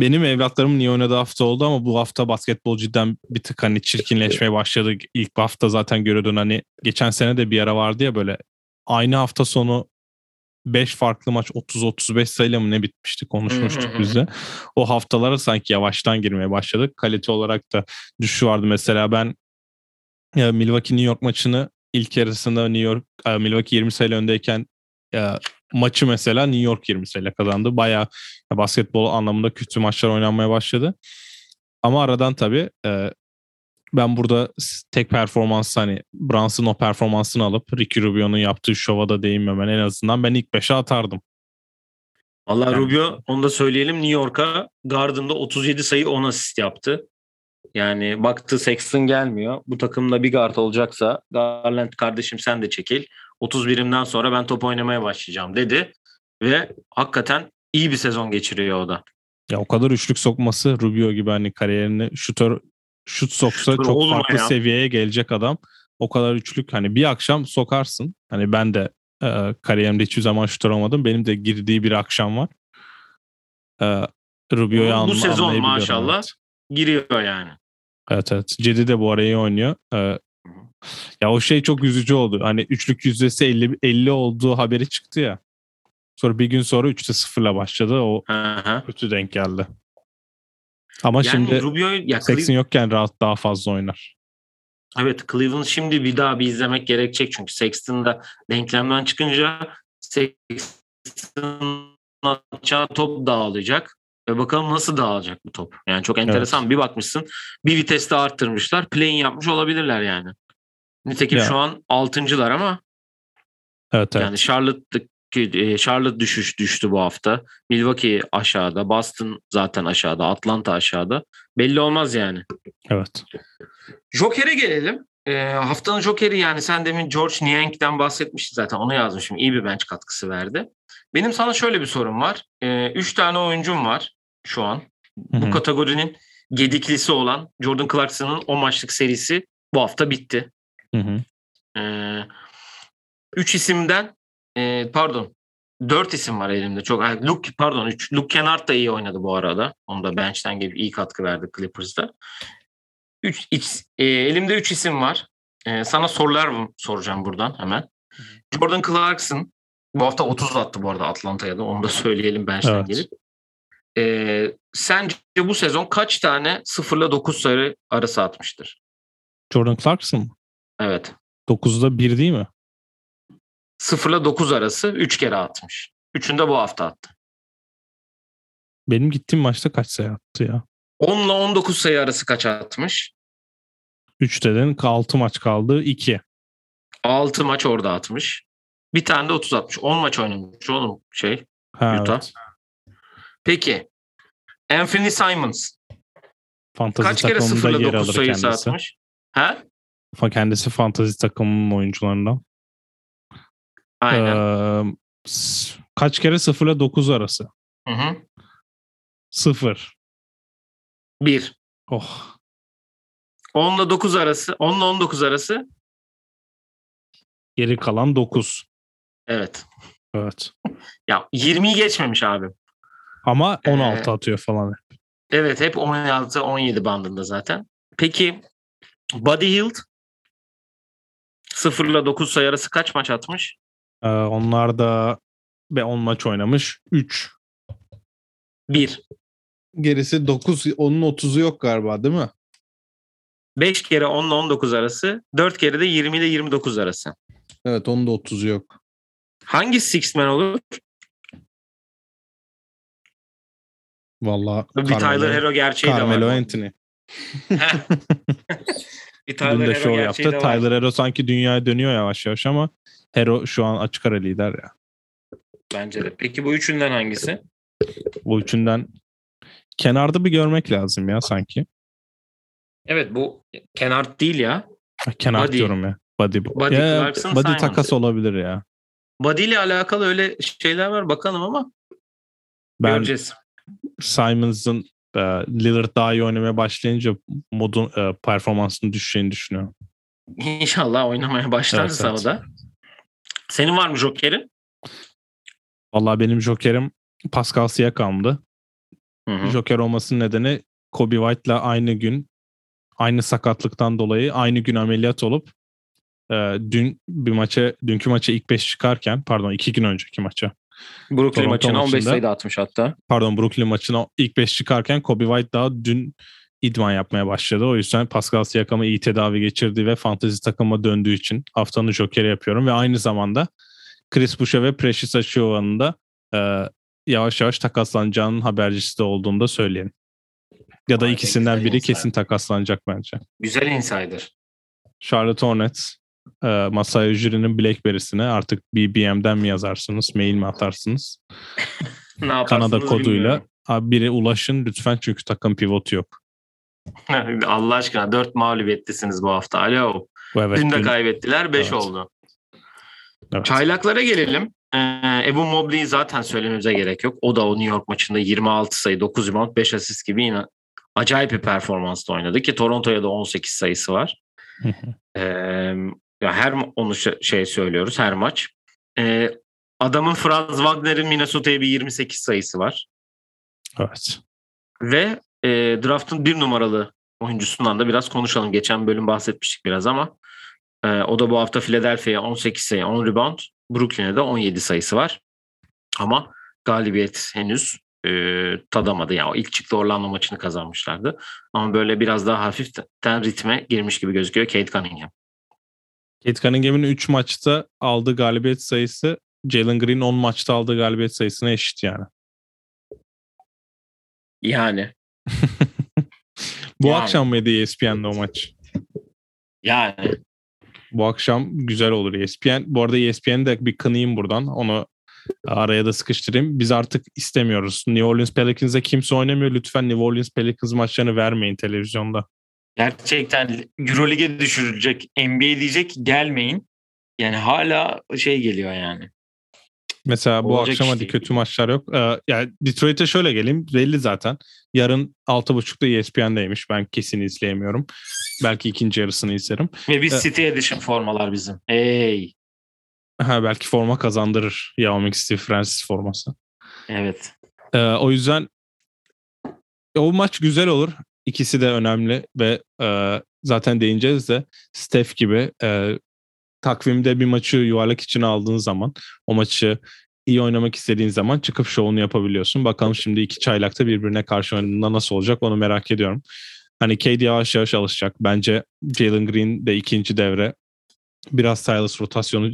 benim evlatlarım niye oynadığı hafta oldu ama bu hafta basketbol cidden bir tık hani çirkinleşmeye başladı. İlk hafta zaten görüyordun hani geçen sene de bir ara vardı ya böyle aynı hafta sonu 5 farklı maç 30-35 sayıyla mı ne bitmişti konuşmuştuk biz de. O haftalara sanki yavaştan girmeye başladık. Kalite olarak da düşüşü vardı. Mesela ben Milwaukee New York maçını ilk yarısında New York Milwaukee 20 sayı öndeyken Ya, maçı mesela New York 20 sayıyla kazandı. Bayağı basketbol anlamında kötü maçlar oynanmaya başladı. Ama aradan tabii e, ben burada tek performans hani Brunson o performansını alıp Ricky Rubio'nun yaptığı şova da değinmemen en azından ben ilk 5'e atardım. Allah Yani- Rubio onu da söyleyelim New York'a Garden'da 37 sayı 10 asist yaptı. Yani baktı Sexton gelmiyor. Bu takımda bir guard olacaksa Garland kardeşim sen de çekil. 31'imden sonra ben top oynamaya başlayacağım dedi. Ve hakikaten iyi bir sezon geçiriyor o da. Ya o kadar üçlük sokması Rubio gibi hani kariyerine şutör şut soksa Şutör çok farklı ya. seviyeye gelecek adam. O kadar üçlük hani bir akşam sokarsın. Hani ben de e, kariyerimde hiçbir zaman şutör olmadım. Benim de girdiği bir akşam var. E, Rubio'yu Bu anla, sezon maşallah. Evet. Giriyor yani. Evet evet. Cedi de bu arayı oynuyor. Ee, ya o şey çok üzücü oldu. Hani üçlük yüzdesi 50, 50 olduğu haberi çıktı ya. Sonra bir gün sonra 3'te 0'la başladı. O hı. kötü denk geldi. Ama Yani şimdi Rubio ya Sexton yokken rahat daha fazla oynar. Evet Cleveland şimdi bir daha bir izlemek gerekecek çünkü Sexton da denklemden çıkınca Sexton atacağı top dağılacak ve bakalım nasıl dağılacak bu top. Yani çok enteresan bir bakmışsın bir viteste arttırmışlar play-in yapmış olabilirler yani. Nitekim Ya. şu an altıncılar ama Evet evet. yani Charlotte'daki e, Charlotte düşüş düştü bu hafta. Milwaukee aşağıda, Boston zaten aşağıda, Atlanta aşağıda. Belli olmaz yani. evet. Joker'e gelelim. Ee, haftanın Joker'i yani sen demin George Niang'den bahsetmiştin zaten onu yazmışım. İyi bir bench katkısı verdi. Benim sana şöyle bir sorum var. Ee, üç tane oyuncum var şu an. Hı Bu kategorinin gediklisi olan Jordan Clarkson'ın o maçlık serisi bu hafta bitti. Hı hı. Ee, üç isimden e, pardon dört isim var elimde. Çok Luke pardon üç. Luke Kennard da iyi oynadı bu arada. Onu da bench'ten gelip iyi katkı verdi Clippers'da. Üç, iç- e, elimde üç isim var. E, sana sorular mı soracağım buradan hemen. Jordan Clarkson bu hafta 30 attı bu arada Atlanta'ya da. Onu da söyleyelim bench'ten Evet. gelip. E, sence bu sezon kaç tane 0 ile 9 sayı arası atmıştır? Jordan Clarkson mı? Evet. 9'da 1 değil mi? 0 ile 9 arası 3 kere atmış. Üçünü de bu hafta attı. Benim gittiğim maçta kaç sayı attı ya? 10 ile 19 sayı arası kaç atmış? 3 dedin 6 maç kaldı 2. 6 maç orada atmış. Bir tane de 30 atmış. 10 maç oynamış oğlum şey. Ha, Utah. evet. Peki. Anthony Simons. Fantazi Kaç kere takımında 0 ile yer 9 alır sayısı kendisi. atmış? Ha? Kendisi fantazi takımının oyuncularından. Aynen. Ee, kaç kere 0 ile 9 arası? Hı hı. 0. 1. Oh. 10 ile 9 arası. 10 ile 19 arası. Geri kalan 9. Evet. Evet. Ya 20'yi geçmemiş abi. Ama Ee, 16 atıyor falan. Evet hep 16-17 bandında zaten. Peki Buddy Hield 0 ile 9 sayı arası kaç maç atmış? Ee, onlar da ve 10 maç oynamış. 3. 1. Gerisi 9. Onun 30'u yok galiba değil mi? 5 kere 10 ile 19 arası. 4 kere de 20 ile 29 arası. Evet onun da 30'u yok. Hangi six man olur? Vallahi Bir Tyler Hero gerçeği Carmelo de var. Anthony. bir Dün de Hero show yaptı. Tyler Hero sanki dünyaya dönüyor yavaş yavaş ama Hero şu an açık ara lider ya. Bence de. Peki bu üçünden hangisi? Bu üçünden kenarda bir görmek lazım ya sanki. Evet bu Kennard değil ya. Kenar diyorum ya. Buddy. Buddy ya, Clarkson, Simons. takas olabilir ya. Buddy ile alakalı öyle şeyler var bakalım ama Ben göreceğiz. Simons'ın e, Lillard daha iyi oynamaya başlayınca modun e, performansının düşeceğini düşünüyorum. İnşallah oynamaya başlarsa Evet, o da. Senin var mı Joker'in? Vallahi benim jokerim Pascal Siakam'dı. Hı hı. Joker olmasının nedeni Kobe White'la aynı gün aynı sakatlıktan dolayı aynı gün ameliyat olup e, dün bir maça dünkü maça ilk 5 çıkarken pardon iki gün önceki maça Brooklyn Toronto maçına 15 maçında. sayı da atmış hatta. pardon Brooklyn maçına ilk 5 çıkarken Kobe White daha dün idman yapmaya başladı. O yüzden Pascal Siakam'ı iyi tedavi geçirdi ve fantezi takıma döndüğü için haftanın jokeri yapıyorum ve aynı zamanda Chris Boucher ve Precious Achiuwa'nın da e, yavaş yavaş takaslanacağının habercisi de olduğunu da söyleyelim. Ya da be, ikisinden biri insider. kesin takaslanacak bence. Güzel insider. Charlotte Hornets e, Masai Ujiri'nin Blackberry'sine artık BBM'den mi yazarsınız, mail mi atarsınız? Ne Kanada koduyla. bilmiyorum. Abi biri ulaşın lütfen çünkü takım pivotu yok. Allah aşkına 4 mağlubiyetlisiniz bu hafta. Alo. Evet, dün de kaybettiler 5 Evet. oldu. evet. Çaylaklara gelelim. Ee, Ebu Mobley'i zaten söylememize gerek yok. O da o New York maçında 26 sayı, 9 rebound, 5 asist gibi yine acayip bir performansla oynadı ki Toronto'ya da 18 sayısı var. Ee, ya her onu şey- söylüyoruz her maç. Ee, adamın Franz Wagner'in Minnesota'ya bir 28 sayısı var. evet. Ve e, draft'ın bir numaralı oyuncusundan da biraz konuşalım. Geçen bölüm bahsetmiştik biraz ama e, o da bu hafta Philadelphia'ya 18 sayı, 10 rebound. Brooklyn'e de 17 sayısı var. Ama galibiyet henüz e, tadamadı. Yani o ilk çıktı Orlando maçını kazanmışlardı. Ama böyle biraz daha hafiften ritme girmiş gibi gözüküyor Kate Cunningham. Kate Cunningham'in 3 maçta aldığı galibiyet sayısı Jalen Green 10 maçta aldığı galibiyet sayısına eşit yani. Yani. Bu Yani. akşam mıydı ESPN'de o maç? Yani. Bu akşam güzel olur ESPN. Bu arada ESPN'de de bir kınayım buradan. Onu araya da sıkıştırayım. Biz artık istemiyoruz. New Orleans Pelicans'e kimse oynamıyor. Lütfen New Orleans Pelicans maçlarını vermeyin televizyonda. Gerçekten Euroleague'e düşürülecek. NBA diyecek gelmeyin. Yani hala şey geliyor yani. Mesela bu Olacak akşam iş hadi kötü maçlar yok. Ee, yani Detroit'e şöyle geleyim. Belli zaten. Yarın 6.30'da ESPN'deymiş. Ben kesin izleyemiyorum. Belki ikinci yarısını izlerim. Ve biz Evet. City Edition formalar bizim. Hey. Ha, belki forma kazandırır. Yao Ming Steve Francis forması. Evet. Ee, o yüzden o maç güzel olur. İkisi de önemli ve e, zaten değineceğiz de Steph gibi e, takvimde bir maçı yuvarlak içine aldığın zaman o maçı iyi oynamak istediğin zaman çıkıp şovunu yapabiliyorsun. Bakalım şimdi iki çaylakta birbirine karşı oynadığında nasıl olacak onu merak ediyorum. Hani Cade yavaş yavaş alışacak. Bence Jalen Green de ikinci devre biraz Silas rotasyonu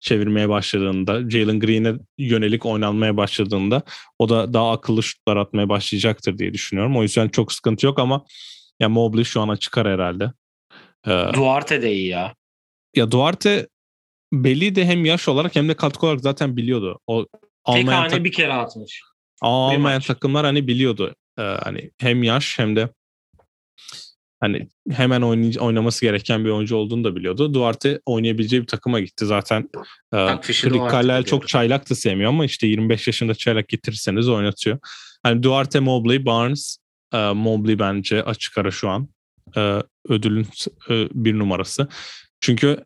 çevirmeye başladığında, Jalen Green'e yönelik oynanmaya başladığında o da daha akıllı şutlar atmaya başlayacaktır diye düşünüyorum. O yüzden çok sıkıntı yok ama ya Mobley şu ana çıkar herhalde. Ee, Duarte de iyi ya. ya Duarte belli de hem yaş olarak hem de katkı olarak zaten biliyordu. O Tek hane tak- bir kere atmış. almayan takımlar hani biliyordu. Ee, hani hem yaş hem de hani hemen oynay- oynaması gereken bir oyuncu olduğunu da biliyordu. Duarte oynayabileceği bir takıma gitti zaten. Fisher Rick Carlisle çok çaylak da sevmiyor ama işte 25 yaşında çaylak getirirseniz oynatıyor. Hani Duarte, Mobley, Barnes, e, Mobley bence açık ara şu an. E, ödülün e, bir numarası. Çünkü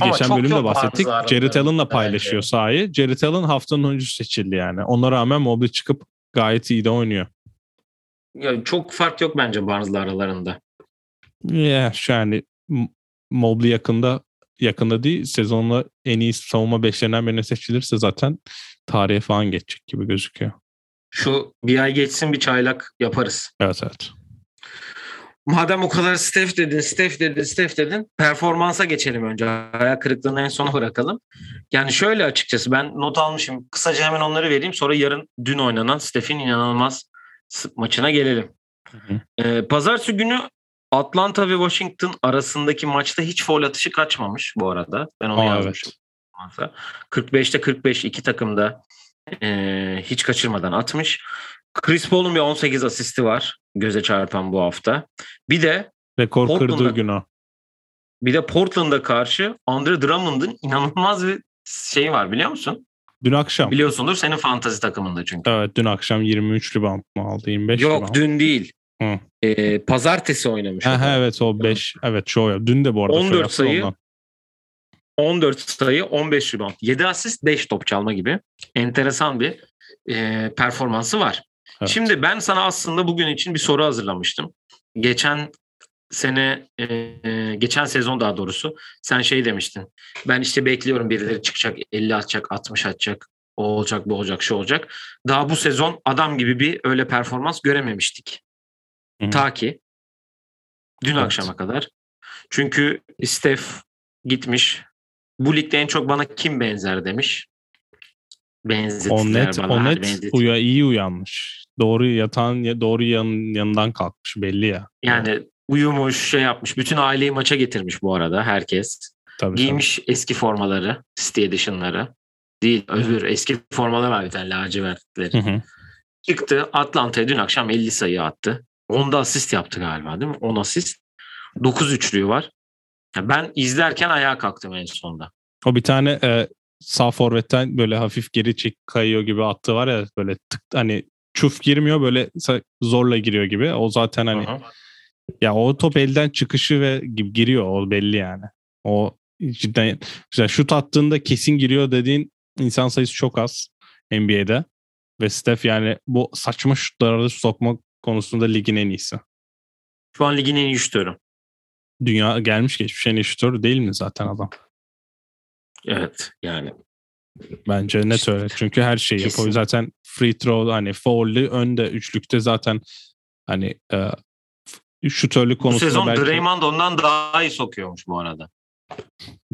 Ama geçen bölümde bahsettik. Jared Allen'la paylaşıyor bence. sahayı. Jared Allen haftanın oyuncusu seçildi yani. Ona rağmen Mobley çıkıp gayet iyi de oynuyor. Ya çok fark yok bence Barnes'la aralarında. Ya şu yani Mobley yakında yakında değil sezonla en iyi savunma beşlerinden birine seçilirse zaten tarihe falan geçecek gibi gözüküyor. Şu bir ay geçsin bir çaylak yaparız. Evet evet. Madem o kadar Steph dedin, Steph dedin, Steph dedin. Performansa geçelim önce. Ayak kırıklığını en sona bırakalım. Yani şöyle açıkçası ben not almışım. Kısaca hemen onları vereyim. Sonra yarın dün oynanan Steph'in inanılmaz maçına gelelim. hı. Ee, Pazartesi günü Atlanta ve Washington arasındaki maçta hiç foul atışı kaçmamış bu arada. Ben onu Aa, yazmışım. 45'te 45 iki takımda e, hiç kaçırmadan atmış. Chris Paul'un bir 18 asisti var göze çarpan bu hafta. Bir de Rekor Portland'da- kırdığı gün o. bir de Portland'a karşı Andre Drummond'ın inanılmaz bir şey var biliyor musun? Dün akşam. Biliyorsundur senin fantazi takımında çünkü. Evet dün akşam 23 rebound mu aldı? 25 Yok rebound. dün değil. Hı. Ee, pazartesi oynamış. o Ha, da. ha, evet o 5. Evet yap. Dün de bu arada 14 show yaptı sayı. ondan. 14 sayı 15 rebound. 7 asist 5 top çalma gibi. Enteresan bir e, performansı var. Evet. Şimdi ben sana aslında bugün için bir soru hazırlamıştım. Geçen sene e, geçen sezon daha doğrusu sen şey demiştin. Ben işte bekliyorum birileri çıkacak 50 atacak 60 atacak o olacak bu olacak şu olacak. Daha bu sezon adam gibi bir öyle performans görememiştik. Hı hı. Ta ki dün Evet. akşama kadar. Çünkü Steph gitmiş bu ligde en çok bana kim benzer demiş. Benzettiler O net, bana. o hadi net benzettiler. uya, iyi uyanmış. Doğru yatan, doğru yan, yanından kalkmış belli ya. Yani uyumuş, şey yapmış. Bütün aileyi maça getirmiş bu arada herkes. Tabii, Giymiş eski formaları, City Edition'ları. Değil, öbür eski formalar var bir tane lacivertleri. tabii. Hı hı. Çıktı Atlanta'ya dün akşam 50 sayı attı. 10'da asist yaptı galiba değil mi? 10 asist. 9 üçlüğü var. Ya ben izlerken ayağa kalktım en sonunda. O bir tane e, sağ forvetten böyle hafif geri çek kayıyor gibi attığı var ya böyle tık hani çuf girmiyor böyle zorla giriyor gibi. O zaten hani hı. Ya o top elden çıkışı ve gibi giriyor o belli yani. O cidden güzel şut attığında kesin giriyor dediğin insan sayısı çok az NBA'de. Ve Steph yani bu saçma şutları sokma konusunda ligin en iyisi. Şu an ligin en iyi şutörü. Dünya gelmiş geçmiş en iyi şutör değil mi zaten adam? Evet yani. Bence net öyle. Çünkü her şeyi Kesin. yapıyor. Zaten free throw hani foul'lü önde üçlükte zaten hani e, şutörlük Bu konusunda sezon belki Draymond ondan daha iyi sokuyormuş bu arada.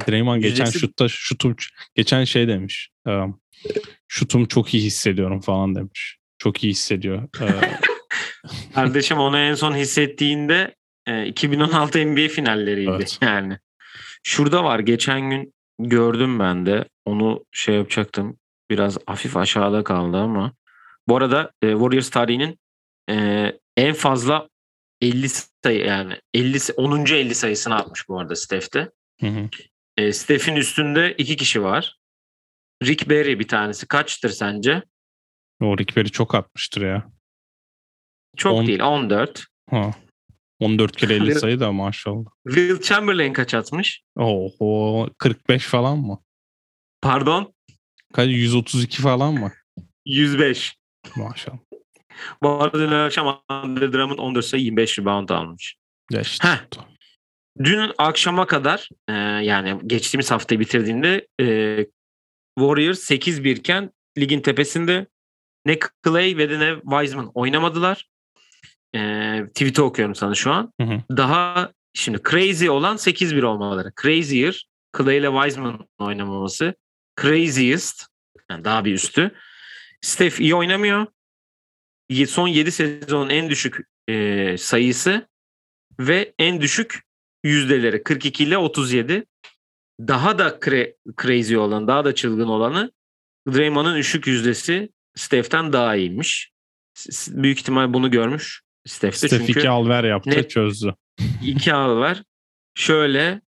Draymond geçen Yüzdesi- şutta şutum geçen şey demiş. e, şutum çok iyi hissediyorum falan demiş. Çok iyi hissediyor. E, Kardeşim onu en son hissettiğinde e, 2016 NBA finalleriydi Evet. yani. Şurada var geçen gün gördüm ben de onu şey yapacaktım. Biraz hafif aşağıda kaldı ama. Bu arada e, Warriors tarihinin e, en fazla 50 sayı yani 50 say- 10. 50 sayısını atmış bu arada Steph'te. hı hı. E, Steph'in üstünde iki kişi var. Rick Barry bir tanesi. Kaçtır sence? o Rick Barry çok atmıştır ya. Çok On- değil 14. Ha. 14 kere 50 Will- sayı da maşallah. Will Chamberlain kaç atmış? Oho 45 falan mı? Pardon Kaç 132 falan mı? 105. Maşallah. Bu arada dün akşam Andre Drummond 14 sayı 25 rebound almış. Ya işte. Heh. Dün akşama kadar e, yani geçtiğimiz haftayı bitirdiğinde e, Warriors 8-1 iken ligin tepesinde ne Clay ve de ne Wiseman oynamadılar. E, tweet'i okuyorum sana şu an. Hı hı. Daha şimdi crazy olan 8-1 olmaları. Crazier Clay ile Wiseman oynamaması. Craziest yani daha bir üstü. Steph iyi oynamıyor. Son 7 sezonun en düşük e, sayısı ve en düşük yüzdeleri 42 ile 37. Daha da cra- crazy olan, daha da çılgın olanı Draymond'un düşük yüzdesi Steph'ten daha iyiymiş. Büyük ihtimal bunu görmüş Steph'te Steph çünkü iki alver yaptı net- çözdü. iki ağ var. Şöyle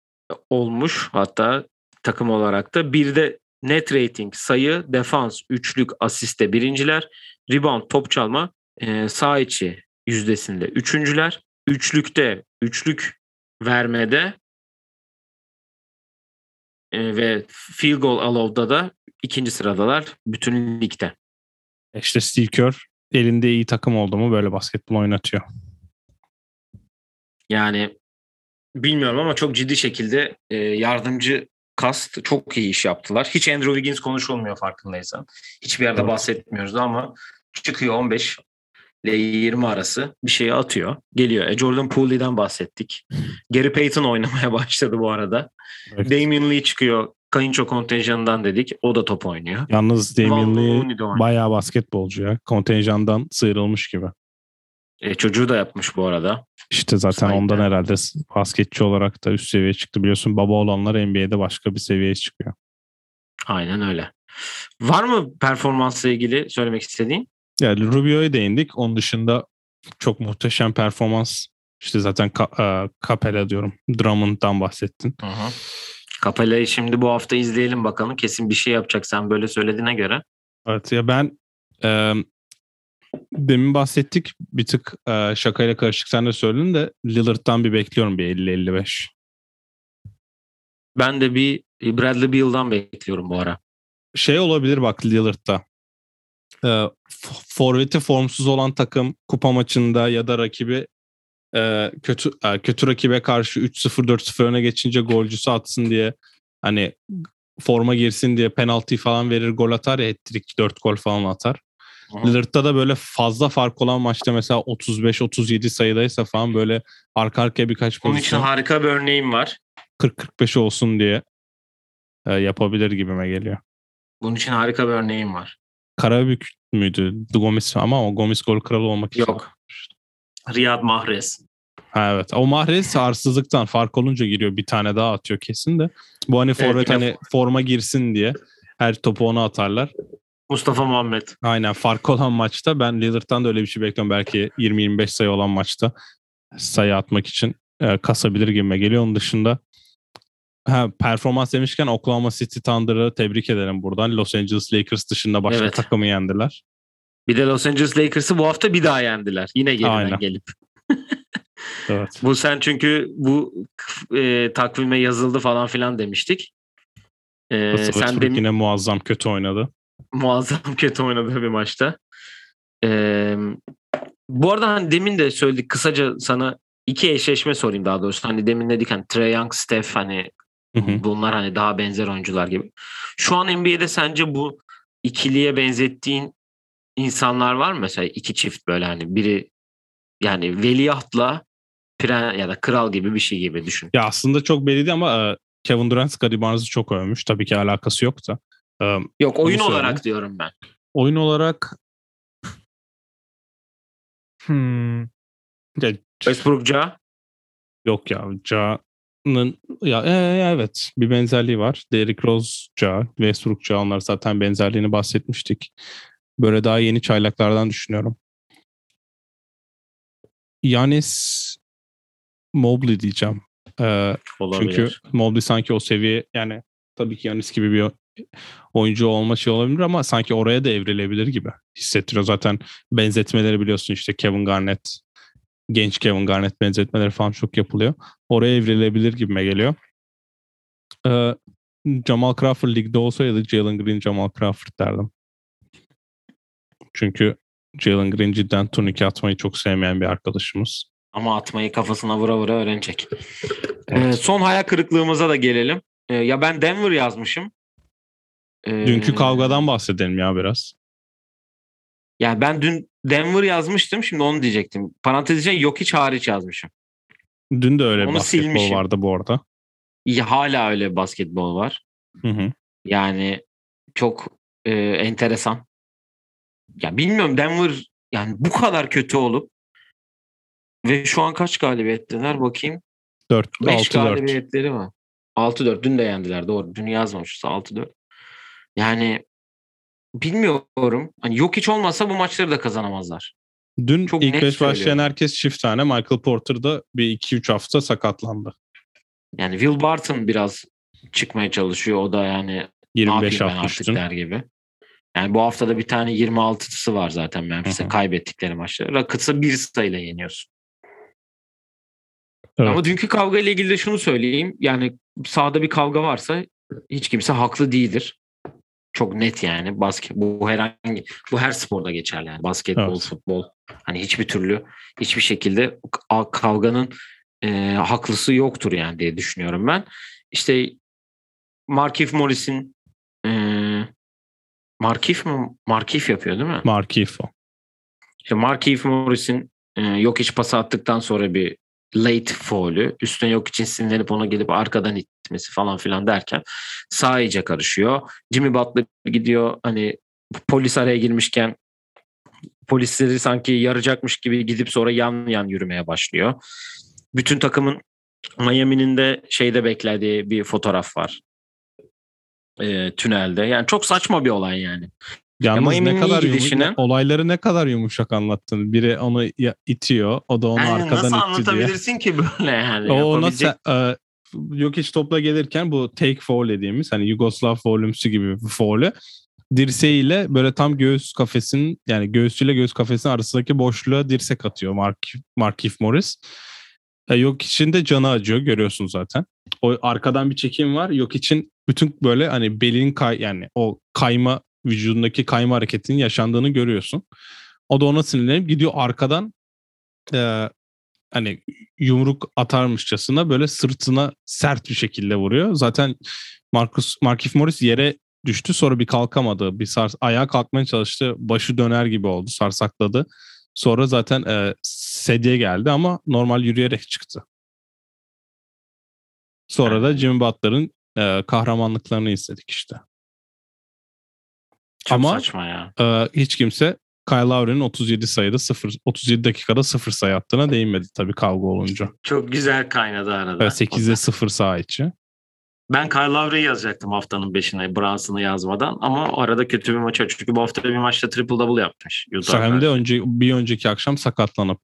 olmuş hatta takım olarak da bir de net rating, sayı, defans, üçlük, asiste birinciler, rebound, top çalma, e, sağ içi yüzdesinde üçüncüler, üçlükte, üçlük vermede e, ve field goal allow'da da ikinci sıradalar bütün ligde. İşte Steve Kerr elinde iyi takım oldu mu böyle basketbol oynatıyor. Yani bilmiyorum ama çok ciddi şekilde e, yardımcı kast çok iyi iş yaptılar. Hiç Andrew Wiggins konuşulmuyor farkındaysan. Hiçbir yerde Evet. bahsetmiyoruz ama çıkıyor 15 ile 20 arası bir şeyi atıyor. Geliyor. E, Jordan Poole'den bahsettik. Gary Payton oynamaya başladı bu arada. Evet. Damian Lee çıkıyor. Kayınço kontenjanından dedik. O da top oynuyor. Yalnız Damian Lee bayağı basketbolcu ya. Kontenjandan sıyrılmış gibi. E, çocuğu da yapmış bu arada. İşte zaten Sahip ondan herhalde basketçi olarak da üst seviyeye çıktı. Biliyorsun baba olanlar NBA'de başka bir seviyeye çıkıyor. Aynen öyle. Var mı performansla ilgili söylemek istediğin? Yani Rubio'ya değindik. Onun dışında çok muhteşem performans. İşte zaten Ka- e, Capella diyorum. Drummond'dan bahsettin. Hı hı. Capella'yı şimdi bu hafta izleyelim bakalım. Kesin bir şey yapacak sen böyle söylediğine göre. Evet ya ben e, demin bahsettik bir tık e, şakayla karışık sen de söyledin de Lillard'dan bir bekliyorum bir 50-55. Ben de bir Bradley Beal'dan bekliyorum bu ara. Şey olabilir bak Lillard'da. E, forveti formsuz olan takım kupa maçında ya da rakibi e, kötü e, kötü rakibe karşı 3-0 4-0 öne geçince golcüsü atsın diye hani forma girsin diye penaltı falan verir gol atar ya hat-trick 4 gol falan atar. Lillard'da da böyle fazla fark olan maçta mesela 35-37 sayıdaysa falan böyle arka arkaya birkaç Onun için pozisyon harika bir örneğim var. 40-45 olsun diye e, yapabilir gibime geliyor. Bunun için harika bir örneğim var. Karabük müydü? Gomis ama o Gomis gol kralı olmak için. Yok. Riyad Mahrez. Ha, evet. O Mahrez arsızlıktan fark olunca giriyor. Bir tane daha atıyor kesin de. Bu hani forvet yine- hani forma girsin diye her topu ona atarlar. Mustafa Muhammed. Aynen fark olan maçta ben Lillard'dan da öyle bir şey bekliyorum. Belki 20-25 sayı olan maçta sayı atmak için e, kasabilir gibime geliyor. Onun dışında ha, performans demişken Oklahoma City Thunder'ı tebrik edelim buradan. Los Angeles Lakers dışında başka Evet. takımı yendiler. Bir de Los Angeles Lakers'ı bu hafta bir daha yendiler. Yine geriden Aynen. gelip. Evet. Bu sen çünkü bu e, takvime yazıldı falan filan demiştik. E, Russell sen de yine muazzam kötü oynadı. muazzam kötü oynadığı bir maçta. E, bu arada hani demin de söyledik kısaca sana iki eşleşme sorayım daha doğrusu. Hani demin dedik hani Trae Young, Steph hani Hı hı. bunlar hani daha benzer oyuncular gibi. Şu an NBA'de sence bu ikiliye benzettiğin insanlar var mı? Mesela iki çift böyle hani biri yani veliahtla pren ya da kral gibi bir şey gibi düşün. Ya aslında çok belliydi ama e, Kevin Durant Scottie Barnes'ı çok övmüş. Tabii ki alakası yok da. E, Yok oyun olarak diyorum ben. oyun olarak hmm, ya, yok ya Ca'nın ya e, evet bir benzerliği var. Derrick Rose Ca, Westbrook Ca onlar zaten benzerliğini bahsetmiştik. Böyle daha yeni çaylaklardan düşünüyorum. Yanis Mobley diyeceğim. Ee, olabilir. Çünkü Mobley sanki o seviye yani tabii ki Yanis gibi bir oyuncu olma şey olabilir ama sanki oraya da evrilebilir gibi hissettiriyor. Zaten benzetmeleri biliyorsun işte Kevin Garnett, genç Kevin Garnett benzetmeleri falan çok yapılıyor. Oraya evrilebilir gibime geliyor. Ee, Jamal Crawford ligde olsaydı Jalen Green Jamal Crawford derdim. Çünkü Jalen Green cidden turnike atmayı çok sevmeyen bir arkadaşımız. Ama atmayı kafasına vura vura öğrenecek. Ee, son hayal kırıklığımıza da gelelim. Ee, ya ben Denver yazmışım. Ee, Dünkü kavgadan bahsedelim ya biraz. Yani ben dün Denver yazmıştım. Şimdi onu diyecektim. Parantez içinde yok hiç hariç yazmışım. Dün de öyle Onu basketbol silmişim. vardı bu arada. İyi, hala öyle basketbol var. Hı hı. Yani çok e, enteresan. Ya bilmiyorum Denver yani bu kadar kötü olup ve şu an kaç galibiyetteler bakayım. 4 5 6 4. galibiyetleri var. 6-4 dün de yendiler doğru. Dün yazmamışız 6-4. Yani bilmiyorum. Hani yok hiç olmazsa bu maçları da kazanamazlar. Dün Çok ilk net 5 başlayan herkes çift tane. Michael Porter da bir 2-3 hafta sakatlandı. Yani Will Barton biraz çıkmaya çalışıyor. O da yani ne 25 yapayım ben hafta artık üstün. der gibi. Yani bu haftada bir tane 26'sı var zaten Memphis'e kaybettikleri maçta. Rockets'a bir sayıyla yeniyorsun. Evet. Ama dünkü kavga ile ilgili de şunu söyleyeyim. Yani sahada bir kavga varsa hiç kimse haklı değildir. Çok net yani. Basket bu herhangi bu her sporda geçerli yani. Basketbol, Evet. futbol. Hani hiçbir türlü hiçbir şekilde kavganın e, haklısı yoktur yani diye düşünüyorum ben. İşte Markif Morris'in e, Markif mi? Markif yapıyor değil mi? Markif o. İşte Markif Morris'in e, yok hiç pas attıktan sonra bir late foul'ü üstüne yok için sinirlenip ona gelip arkadan itmesi falan filan derken sağ iyice karışıyor. Jimmy Butler gidiyor hani polis araya girmişken polisleri sanki yarayacakmış gibi gidip sonra yan yan yürümeye başlıyor. Bütün takımın Miami'nin de şeyde beklediği bir fotoğraf var. E, tünelde. Yani çok saçma bir olay yani. Yalnız Miami'nin ne kadar iyi yumuş, olayları ne kadar yumuşak anlattın. Biri onu ya- itiyor, o da onu Yani arkadan nasıl itti diye. anlatabilirsin ki böyle yani? O ona se- e, yok hiç topla gelirken bu take foul dediğimiz hani Yugoslav foulümsü gibi bir foul'ü dirseğiyle böyle tam göğüs kafesinin yani göğsüyle göğüs kafesinin arasındaki boşluğa dirsek atıyor Mark, Markif Morris. E, yok için de canı acıyor görüyorsun zaten. O arkadan bir çekim var. Yok için bütün böyle hani belin kay yani o kayma vücudundaki kayma hareketinin yaşandığını görüyorsun. O da ona sinirlenip gidiyor arkadan e, hani yumruk atarmışçasına böyle sırtına sert bir şekilde vuruyor. Zaten Marcus Markif Morris yere düştü sonra bir kalkamadı. Bir sars ayağa kalkmaya çalıştı. Başı döner gibi oldu. Sarsakladı. Sonra zaten e, sedye geldi ama normal yürüyerek çıktı. Sonra da Jimmy Butler'ın e, kahramanlıklarını izledik işte. Çok Ama- saçma ya. E, hiç kimse Kyle Lowry'nin 37 sayıda 0 37 dakikada 0 sayı attığına değinmedi tabii kavga olunca. Çok güzel kaynadı arada. Evet, 8'de 0 saha içi. Ben Kyle Lowry'i yazacaktım haftanın 5'ine Brunson'ı yazmadan ama o arada kötü bir maç açtı. Çünkü bu hafta bir maçta triple double yapmış. Hem de önce bir önceki akşam sakatlanıp.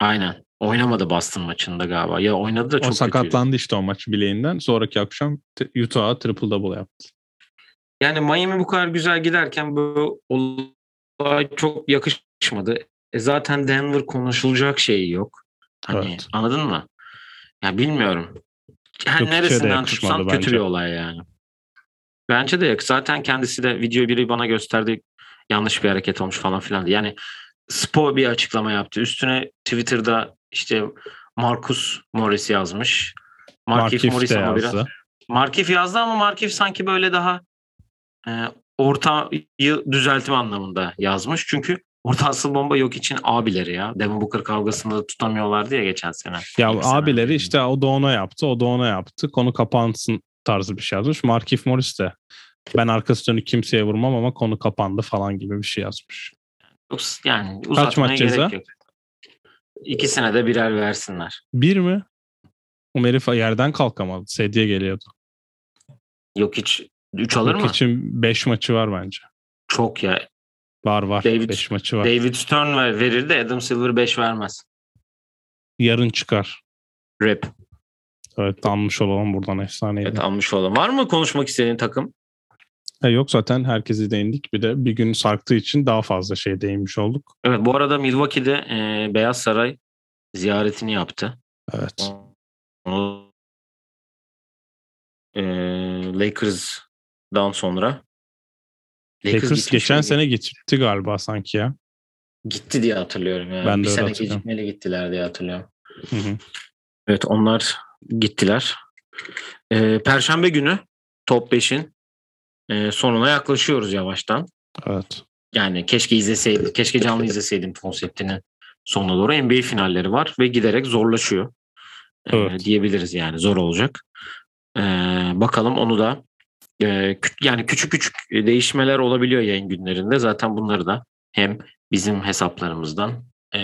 Aynen. Oynamadı Boston maçında galiba. Ya oynadı da çok o kötüydü. sakatlandı işte o maç bileğinden. Sonraki akşam Utah'a triple double yaptı. Yani Miami bu kadar güzel giderken bu olay çok yakışmadı. E zaten Denver konuşulacak şeyi yok. Hani Evet. anladın mı? Ya bilmiyorum. Yani Yok, de neresinden yakışmadı tutsan kötü bence. bir olay yani. Bence de yak. Zaten kendisi de videoyu biri bana gösterdi. Yanlış bir hareket olmuş falan filan. Yani Spo bir açıklama yaptı. Üstüne Twitter'da işte Marcus Morris yazmış. Markif Markif Morris ama biraz. Markif yazdı ama Markif sanki böyle daha e, ortayı düzeltme anlamında yazmış. Çünkü orta asıl bomba yok için abileri ya. Devin Booker kavgasında da tutamıyorlardı ya geçen sene. Ya İlk sene. abileri işte o da ona yaptı, o da ona yaptı. Konu kapansın tarzı bir şey yazmış. Markif Morris de ben arkası dönük kimseye vurmam ama konu kapandı falan gibi bir şey yazmış. Yani uzatmaya maç gerek ceza? yok. İkisine de birer versinler. Bir mi? Herif yerden kalkamadı. Sedye geliyordu. Yok hiç 3 alır Yok mı? için 5 maçı var bence. Çok ya. Var var. David- 5 maçı var. David Stern ver- verir de Adam Silver 5 vermez. Yarın çıkar. Rip. Evet almış olalım buradan efsaneydi. Evet almış olalım. Var mı konuşmak istediğin takım? E, yok zaten herkesi değindik. Bir de bir gün sarktığı için daha fazla şey değinmiş olduk. Evet bu arada Milwaukee'de e, Beyaz Saray ziyaretini yaptı. Evet. Onu e, Lakers'dan sonra Lakers, gitmiş geçen sene gitti galiba sanki ya. gitti diye hatırlıyorum. Yani. Ben de bir sene hatırlıyorum. gecikmeli gittiler diye hatırlıyorum. Hı hı. Evet onlar gittiler. E, Perşembe günü top 5'in e, sonuna yaklaşıyoruz yavaştan. Evet. Yani keşke izleseydim, keşke canlı izleseydim konseptinin sonuna doğru. NBA finalleri var ve giderek zorlaşıyor. Ee, Evet. diyebiliriz yani zor olacak. Ee, bakalım onu da yani küçük küçük değişmeler olabiliyor yayın günlerinde. Zaten bunları da hem bizim hesaplarımızdan e,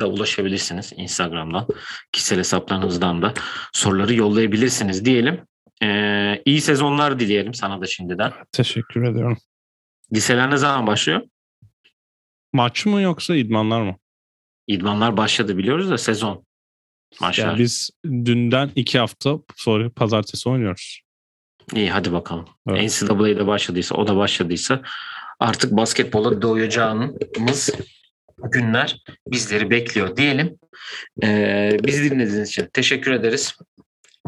da ulaşabilirsiniz. Instagram'dan, kişisel hesaplarınızdan da soruları yollayabilirsiniz diyelim. Ee, iyi sezonlar dileyelim sana da şimdiden. Teşekkür ediyorum. Liseler ne zaman başlıyor? Maç mı yoksa idmanlar mı? İdmanlar başladı biliyoruz da sezon maçlar. Yani biz dünden iki hafta sonra pazartesi oynuyoruz. İyi hadi bakalım. Evet. NCAA'de başladıysa o da başladıysa artık basketbola doyacağımız günler bizleri bekliyor diyelim. Ee, bizi dinlediğiniz için teşekkür ederiz.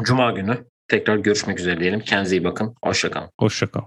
Cuma günü tekrar görüşmek üzere diyelim. Kendinize iyi bakın. Hoşçakalın. Hoşçakal.